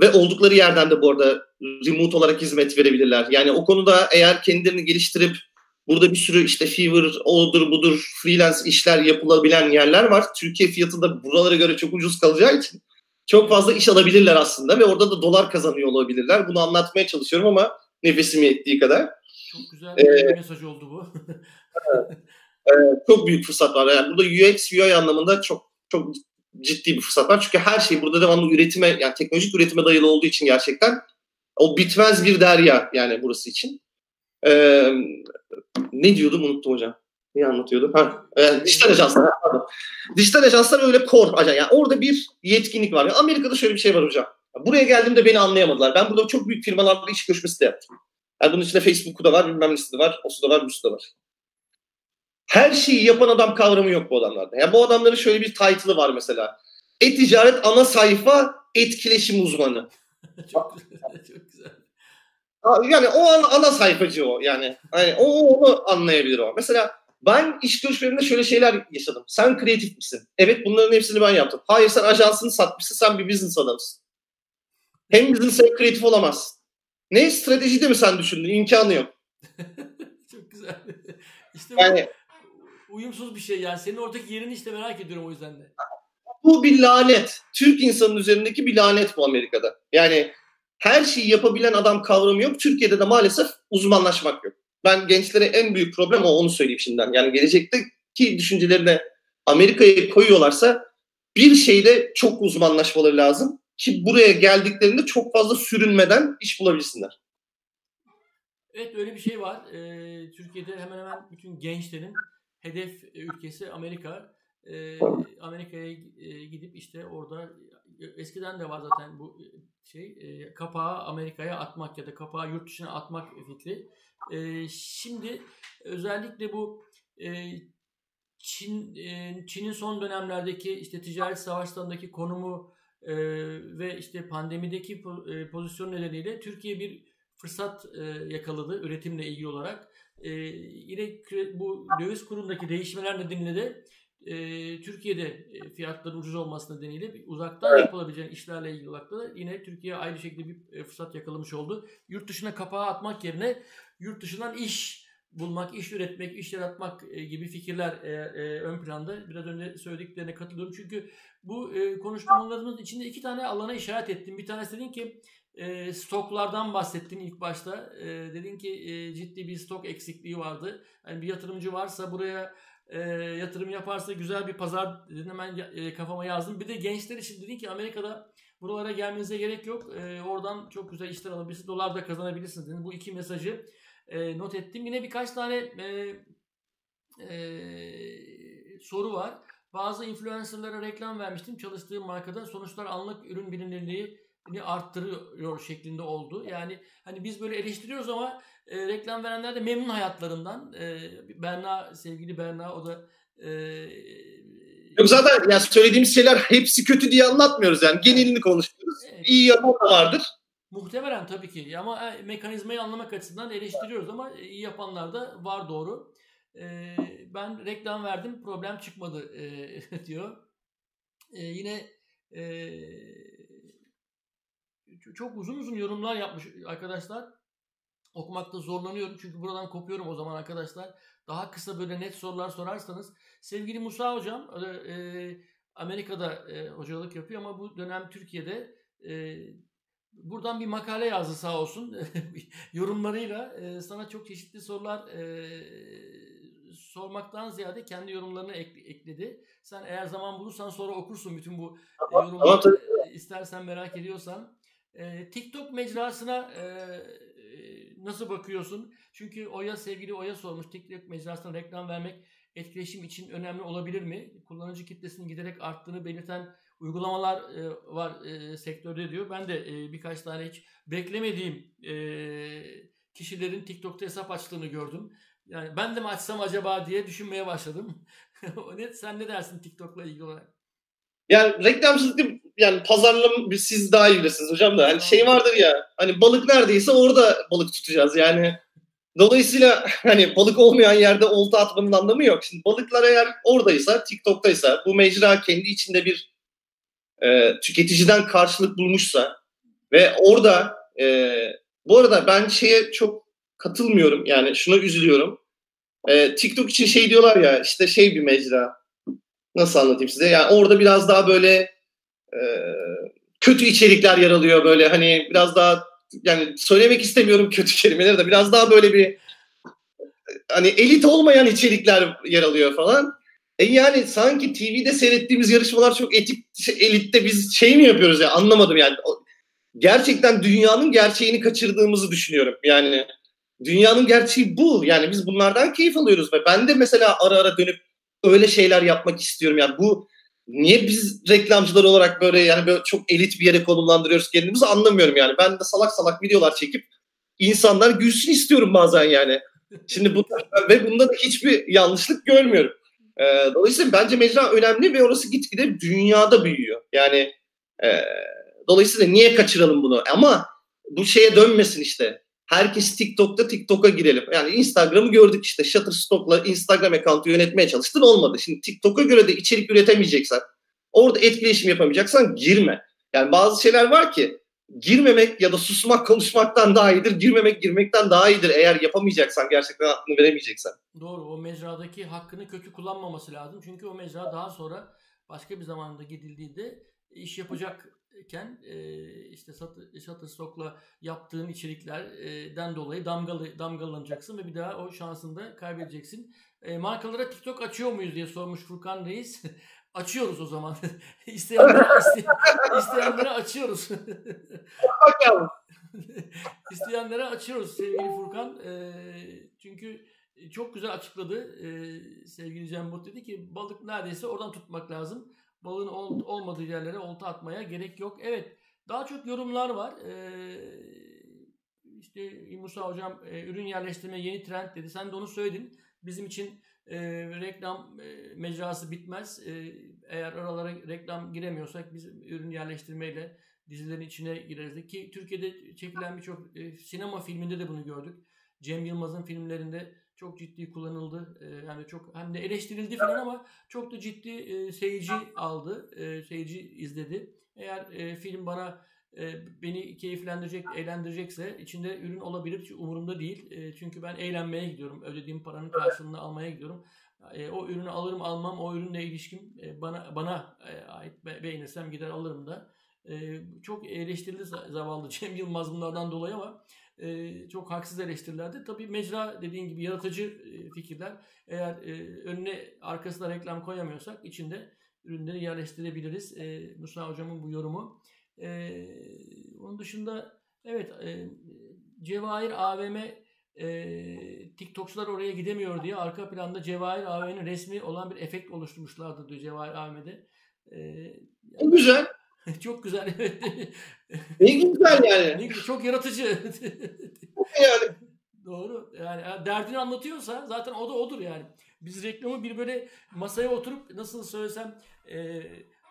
ve oldukları yerden de bu arada remote olarak hizmet verebilirler. Yani o konuda eğer kendilerini geliştirip Burada bir sürü işte Fever, odur budur freelance işler yapılabilen yerler var. Türkiye fiyatı da buralara göre çok ucuz kalacağı için çok fazla iş alabilirler aslında ve orada da dolar kazanıyor olabilirler. Bunu anlatmaya çalışıyorum ama nefesim yettiği kadar. Çok güzel bir ee, mesaj oldu bu. evet, çok büyük fırsat var. Yani burada UX, UI anlamında çok çok ciddi bir fırsat var. Çünkü her şey burada devamlı üretime, yani teknolojik üretime dayalı olduğu için gerçekten o bitmez bir derya yani burası için. Ee, ne diyordum unuttum hocam. Ne anlatıyordum? Ha, e, dijital ajanslar. Dijital ajanslar öyle core ajan. Yani orada bir yetkinlik var. Yani Amerika'da şöyle bir şey var hocam. Buraya geldiğimde beni anlayamadılar. Ben burada çok büyük firmalarla iş görüşmesi de yaptım. Yani bunun içinde Facebook'u da var, bilmem nesi de var, o da var, bu da var. Her şeyi yapan adam kavramı yok bu adamlarda. Yani bu adamların şöyle bir title'ı var mesela. E-ticaret ana sayfa etkileşim uzmanı. çok çok. Yani o an ana sayfacı o yani. Hani o onu anlayabilir o. Mesela ben iş görüşmelerinde şöyle şeyler yaşadım. Sen kreatif misin? Evet bunların hepsini ben yaptım. Hayır sen ajansını satmışsın sen bir business adamısın. Hem business hem kreatif olamazsın. Ne strateji de mi sen düşündün? İmkanı yok. Çok güzel. İşte yani, uyumsuz bir şey yani. Senin oradaki yerini işte merak ediyorum o yüzden de. Bu bir lanet. Türk insanın üzerindeki bir lanet bu Amerika'da. Yani her şeyi yapabilen adam kavramı yok. Türkiye'de de maalesef uzmanlaşmak yok. Ben gençlere en büyük problem o onu söyleyeyim şimdiden. Yani gelecekteki düşüncelerine Amerika'ya koyuyorlarsa bir şeyde çok uzmanlaşmaları lazım ki buraya geldiklerinde çok fazla sürünmeden iş bulabilsinler. Evet öyle bir şey var. Ee, Türkiye'de hemen hemen bütün gençlerin hedef ülkesi Amerika. Ee, Amerika'ya e, gidip işte orada eskiden de var zaten bu şey e, kapağı Amerika'ya atmak ya da kapağı yurt dışına atmak fikri. E, şimdi özellikle bu e, Çin e, Çin'in son dönemlerdeki işte ticaret savaşlarındaki konumu e, ve işte pandemideki e, pozisyon nedeniyle Türkiye bir fırsat e, yakaladı üretimle ilgili olarak. E, yine bu döviz kurundaki değişmeler nedeniyle de e, Türkiye'de e, fiyatların ucuz olması nedeniyle uzaktan yapılabilecek işlerle ilgili olarak da yine Türkiye aynı şekilde bir e, fırsat yakalamış oldu. Yurt dışına kapağı atmak yerine yurt dışından iş bulmak, iş üretmek, iş yaratmak e, gibi fikirler e, e, ön planda. Biraz önce söylediklerine katılıyorum. Çünkü bu e, konuşmalarımız içinde iki tane alana işaret ettim. Bir tanesi dedin ki e, stoklardan bahsettin ilk başta. E, dedin ki e, ciddi bir stok eksikliği vardı. Yani bir yatırımcı varsa buraya e, yatırım yaparsa güzel bir pazar dedin hemen e, kafama yazdım. Bir de gençler için dedin ki Amerika'da buralara gelmenize gerek yok. E, oradan çok güzel işler alabilirsiniz. Dolar da kazanabilirsiniz dedin. Bu iki mesajı e, not ettim. Yine birkaç tane e, e, soru var. Bazı influencerlara reklam vermiştim. Çalıştığım markada sonuçlar anlık ürün bilinirliği arttırıyor şeklinde oldu. Yani hani biz böyle eleştiriyoruz ama e, reklam verenler de memnun hayatlarından. E, Berna, sevgili Berna o da e, Yok zaten yani söylediğimiz şeyler hepsi kötü diye anlatmıyoruz yani. Genelini konuşuyoruz. Evet. İyi yanı da vardır. Muhtemelen tabii ki ama e, mekanizmayı anlamak açısından eleştiriyoruz ama e, iyi yapanlar da var doğru. E, ben reklam verdim problem çıkmadı e, diyor. E, yine e, çok uzun uzun yorumlar yapmış arkadaşlar. Okumakta zorlanıyorum çünkü buradan kopuyorum o zaman arkadaşlar. Daha kısa böyle net sorular sorarsanız. Sevgili Musa Hocam e, Amerika'da e, hocalık yapıyor ama bu dönem Türkiye'de e, buradan bir makale yazdı sağ olsun. Yorumlarıyla e, sana çok çeşitli sorular e, sormaktan ziyade kendi yorumlarını ek, ekledi. Sen eğer zaman bulursan sonra okursun bütün bu e, yorumları. E, istersen merak ediyorsan. E, TikTok mecrasına e, nasıl bakıyorsun? Çünkü Oya sevgili Oya sormuş. TikTok mecrasına reklam vermek etkileşim için önemli olabilir mi? Kullanıcı kitlesinin giderek arttığını belirten uygulamalar e, var e, sektörde diyor. Ben de e, birkaç tane hiç beklemediğim e, kişilerin TikTok'ta hesap açtığını gördüm. Yani ben de mi açsam acaba diye düşünmeye başladım. Sen ne dersin TikTok'la ilgili olarak? Yani reklamsızlık yani pazarlama siz daha iyi bilirsiniz hocam da. Hani şey vardır ya hani balık neredeyse orada balık tutacağız yani. Dolayısıyla hani balık olmayan yerde olta atmanın anlamı yok. Şimdi balıklar eğer oradaysa, TikTok'taysa, bu mecra kendi içinde bir e, tüketiciden karşılık bulmuşsa ve orada e, bu arada ben şeye çok katılmıyorum. Yani şuna üzülüyorum. E, TikTok için şey diyorlar ya işte şey bir mecra. Nasıl anlatayım size? Yani orada biraz daha böyle kötü içerikler yer alıyor böyle hani biraz daha yani söylemek istemiyorum kötü kelimeleri de biraz daha böyle bir hani elit olmayan içerikler yer alıyor falan. E yani sanki TV'de seyrettiğimiz yarışmalar çok etik elitte biz şey mi yapıyoruz ya anlamadım yani. Gerçekten dünyanın gerçeğini kaçırdığımızı düşünüyorum. Yani dünyanın gerçeği bu. Yani biz bunlardan keyif alıyoruz ve ben de mesela ara ara dönüp öyle şeyler yapmak istiyorum. Yani bu niye biz reklamcılar olarak böyle yani böyle çok elit bir yere konumlandırıyoruz kendimizi anlamıyorum yani. Ben de salak salak videolar çekip insanlar gülsün istiyorum bazen yani. Şimdi bu ve bunda da hiçbir yanlışlık görmüyorum. Ee, dolayısıyla bence mecra önemli ve orası gitgide dünyada büyüyor. Yani e, dolayısıyla niye kaçıralım bunu? Ama bu şeye dönmesin işte. Herkes TikTok'ta TikTok'a girelim. Yani Instagram'ı gördük işte Shutterstock'la Instagram account'u yönetmeye çalıştın olmadı. Şimdi TikTok'a göre de içerik üretemeyeceksen, orada etkileşim yapamayacaksan girme. Yani bazı şeyler var ki girmemek ya da susmak konuşmaktan daha iyidir. Girmemek girmekten daha iyidir eğer yapamayacaksan gerçekten hakkını veremeyeceksen. Doğru o mecradaki hakkını kötü kullanmaması lazım. Çünkü o mecra daha sonra başka bir zamanda gidildiğinde iş yapacak iken e, işte Shutterstock'la yaptığın içeriklerden dolayı damgalı, damgalanacaksın ve bir daha o şansını da kaybedeceksin. E, markalara TikTok açıyor muyuz diye sormuş Furkan Reis. Açıyoruz o zaman. isteyenlere, iste, isteyenlere açıyoruz. Bakalım. isteyenlere açıyoruz sevgili Furkan. E, çünkü çok güzel açıkladı e, sevgili Cem Bot dedi ki balık neredeyse oradan tutmak lazım balığın ol, olmadığı yerlere olta atmaya gerek yok. Evet daha çok yorumlar var. Ee, işte Musa hocam e, ürün yerleştirme yeni trend dedi. Sen de onu söyledin. Bizim için e, reklam e, mecrası bitmez. E, eğer oralara reklam giremiyorsak biz ürün yerleştirmeyle dizilerin içine gireriz. Ki Türkiye'de çekilen birçok e, sinema filminde de bunu gördük. Cem Yılmaz'ın filmlerinde çok ciddi kullanıldı. E, yani çok hem de eleştirildi falan ama çok da ciddi e, seyirci aldı. E, seyirci izledi. Eğer e, film bana e, beni keyiflendirecek, eğlendirecekse içinde ürün olabilir. Umurumda değil. E, çünkü ben eğlenmeye gidiyorum. Ödediğim paranın karşılığını almaya gidiyorum. E, o ürünü alırım almam o ürünle ilişkin e, bana bana e, ait be, beğenirsem gider alırım da. E, çok eleştirildi zavallı Cem Yılmaz bunlardan dolayı ama e, çok haksız eleştirilerdi. Tabii mecra dediğin gibi yaratıcı e, fikirler. Eğer e, önüne arkasına reklam koyamıyorsak içinde ürünleri yerleştirebiliriz. E, Musa hocamın bu yorumu. E, onun dışında evet e, Cevahir AVM e, TikTokçular oraya gidemiyor diye arka planda Cevahir AVM'nin resmi olan bir efekt oluşturmuşlardı diyor Cevahir AVM'de. E, yani, güzel. çok güzel evet. Ne güzel yani. Çok yaratıcı. yani. Doğru. Yani derdini anlatıyorsa zaten o da odur yani. Biz reklamı bir böyle masaya oturup nasıl söylesem e,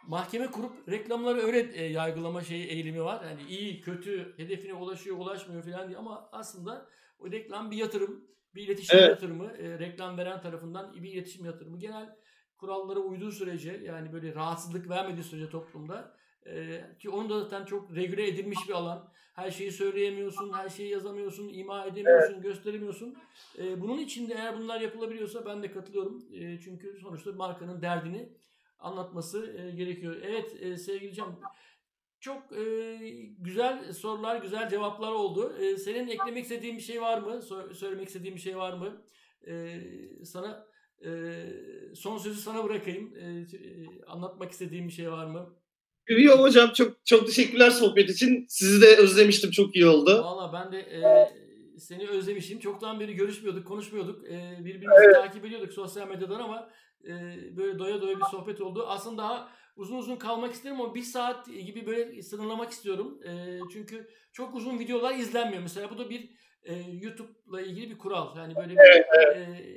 mahkeme kurup reklamları öyle e, yargılama şeyi eğilimi var. Yani iyi, kötü, hedefine ulaşıyor, ulaşmıyor falan diye ama aslında o reklam bir yatırım, bir iletişim evet. yatırımı, e, reklam veren tarafından bir iletişim yatırımı. Genel kurallara uyduğu sürece yani böyle rahatsızlık vermediği sürece toplumda e, ki onun da zaten çok regüle edilmiş bir alan. Her şeyi söyleyemiyorsun, her şeyi yazamıyorsun, ima edemiyorsun, evet. gösteremiyorsun. E, bunun içinde eğer bunlar yapılabiliyorsa ben de katılıyorum. E, çünkü sonuçta markanın derdini anlatması e, gerekiyor. Evet e, sevgili Can çok e, güzel sorular, güzel cevaplar oldu. E, senin eklemek istediğin bir şey var mı? So- söylemek istediğin bir şey var mı? E, sana e, son sözü sana bırakayım. E, e, anlatmak istediğin bir şey var mı? Yok hocam çok çok teşekkürler sohbet için. Sizi de özlemiştim. Çok iyi oldu. Valla ben de e, seni özlemişim. Çoktan beri görüşmüyorduk, konuşmuyorduk. E, birbirimizi evet. takip ediyorduk sosyal medyadan ama e, böyle doya doya bir sohbet oldu. Aslında daha uzun uzun kalmak isterim ama bir saat gibi böyle sınırlamak istiyorum. E, çünkü çok uzun videolar izlenmiyor. Mesela bu da bir e, YouTube'la ilgili bir kural. Yani böyle bir, evet, evet. E,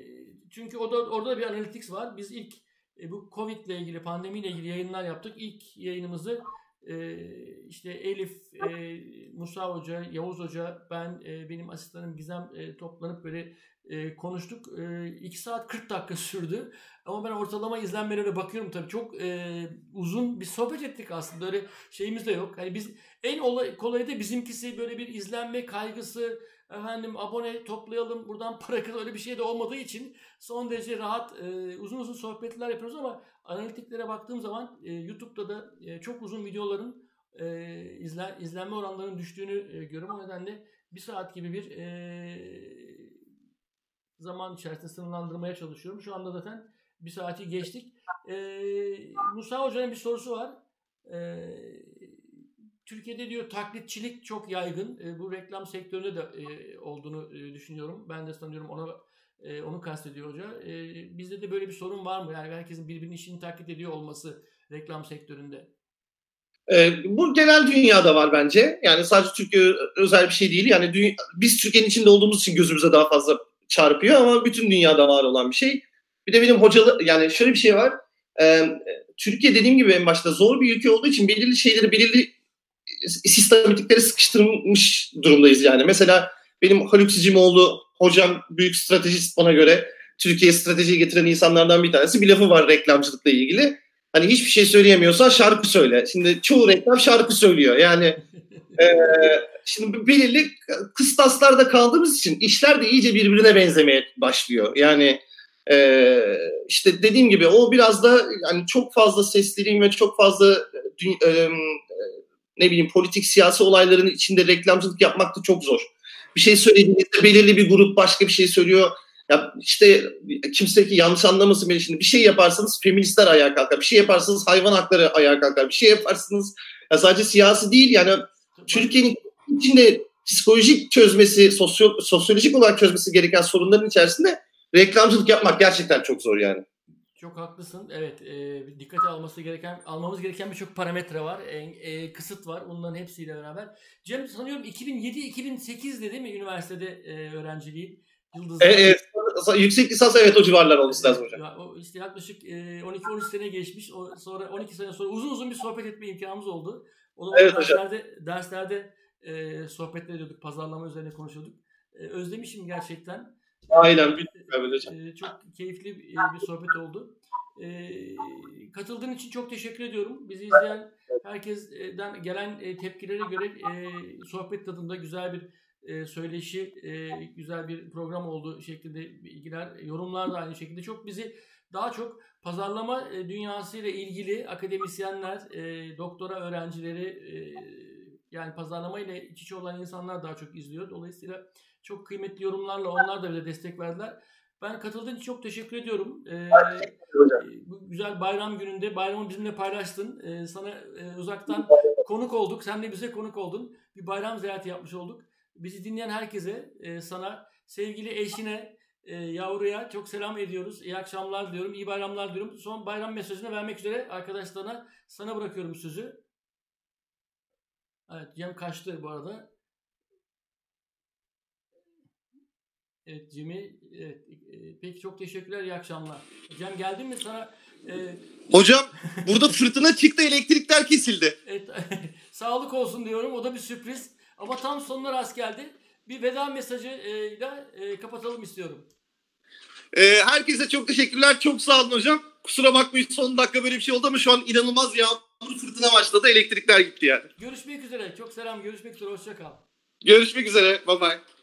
çünkü o da, orada da bir analytics var. Biz ilk e, bu Covid ile ilgili, pandemi ile ilgili yayınlar yaptık. İlk yayınımızı e, işte Elif, e, Musa Hoca, Yavuz Hoca, ben, e, benim asistanım Gizem e, toplanıp böyle e, konuştuk. 2 e, saat 40 dakika sürdü. Ama ben ortalama izlenmelere bakıyorum tabii. Çok e, uzun bir sohbet ettik aslında. Öyle şeyimiz de yok. Hani biz en olay, kolayı da bizimkisi böyle bir izlenme kaygısı, efendim abone toplayalım buradan para kazan öyle bir şey de olmadığı için son derece rahat e, uzun uzun sohbetler yapıyoruz ama analitiklere baktığım zaman e, YouTube'da da e, çok uzun videoların e, izlen, izlenme oranlarının düştüğünü e, görüyorum. O nedenle bir saat gibi bir e, zaman içerisinde sınırlandırmaya çalışıyorum. Şu anda zaten bir saati geçtik. Ee, Musa Hoca'nın bir sorusu var. Ee, Türkiye'de diyor taklitçilik çok yaygın. E, bu reklam sektöründe de e, olduğunu e, düşünüyorum. Ben de sanıyorum ona e, onu kastediyor hoca. E, bizde de böyle bir sorun var mı? Yani herkesin birbirinin işini taklit ediyor olması reklam sektöründe. E, bu genel dünyada var bence. Yani sadece Türkiye özel bir şey değil. Yani dünya, biz Türkiye'nin içinde olduğumuz için gözümüze daha fazla çarpıyor ama bütün dünyada var olan bir şey. Bir de benim hocalı yani şöyle bir şey var. E, Türkiye dediğim gibi en başta zor bir ülke olduğu için belirli şeyleri belirli sistematikleri sıkıştırmış durumdayız yani. Mesela benim Haluk Sicimoğlu hocam büyük stratejist bana göre Türkiye stratejiyi getiren insanlardan bir tanesi. Bir lafı var reklamcılıkla ilgili. Hani hiçbir şey söyleyemiyorsan şarkı söyle. Şimdi çoğu reklam şarkı söylüyor. Yani e, şimdi belirli kıstaslarda kaldığımız için işler de iyice birbirine benzemeye başlıyor. Yani e, işte dediğim gibi o biraz da yani çok fazla sesliliğin ve çok fazla e, ne bileyim politik siyasi olayların içinde reklamcılık yapmak da çok zor. Bir şey söylediğinizde belirli bir grup başka bir şey söylüyor. Ya işte kimse ki yanlış anlamasın beni şimdi. Bir şey yaparsanız feministler ayağa kalkar. Bir şey yaparsanız hayvan hakları ayağa kalkar. Bir şey yaparsınız ya sadece siyasi değil yani Türkiye'nin içinde psikolojik çözmesi, sosyo, sosyolojik olarak çözmesi gereken sorunların içerisinde reklamcılık yapmak gerçekten çok zor yani. Çok haklısın. Evet, e, dikkate alması gereken, almamız gereken birçok parametre var, e, e, kısıt var. Bunların hepsiyle beraber. Cem sanıyorum 2007-2008'de değil mi üniversitede e, öğrenciliğin? Yıldız'da. Evet, yüksek lisans evet o civarlar olması lazım hocam. Ya, o işte yaklaşık e, 12-13 sene geçmiş. O, sonra 12 sene sonra uzun uzun bir sohbet etme imkanımız oldu. O evet, derslerde, hocam. derslerde e, sohbetler ediyorduk, pazarlama üzerine konuşuyorduk. E, özlemişim gerçekten. Aynen. E, çok keyifli bir, bir sohbet oldu. E, katıldığın için çok teşekkür ediyorum. Bizi izleyen herkesten gelen e, tepkilere göre e, sohbet tadında güzel bir e, söyleşi, e, güzel bir program oldu şeklinde bilgiler, yorumlar da aynı şekilde çok bizi daha çok pazarlama e, dünyası ile ilgili akademisyenler, e, doktora öğrencileri e, yani pazarlama ile iç içe olan insanlar daha çok izliyor. Dolayısıyla çok kıymetli yorumlarla onlar da bize destek verdiler. Ben katıldığın için çok teşekkür ediyorum. Ee, bu güzel bayram gününde bayramı bizimle paylaştın. Ee, sana e, uzaktan konuk olduk. Sen de bize konuk oldun. Bir bayram ziyareti yapmış olduk. Bizi dinleyen herkese, e, sana, sevgili eşine, e, yavruya çok selam ediyoruz. İyi akşamlar diyorum, iyi bayramlar diyorum. Son bayram mesajını vermek üzere arkadaşlarına sana bırakıyorum sözü. Evet, Cem kaçtı bu arada. Evet Cem'i, evet, e, peki çok teşekkürler, iyi akşamlar. Cem geldin mi sana? E... Hocam burada fırtına çıktı, elektrikler kesildi. Evet, sağlık olsun diyorum, o da bir sürpriz. Ama tam sonuna rast geldi. Bir veda mesajıyla e, kapatalım istiyorum. E, herkese çok teşekkürler, çok sağ olun hocam. Kusura bakmayın son dakika böyle bir şey oldu ama şu an inanılmaz yağmur fırtına başladı, elektrikler gitti yani. Görüşmek üzere, çok selam, görüşmek üzere, hoşça kal. Görüşmek üzere, bye bye.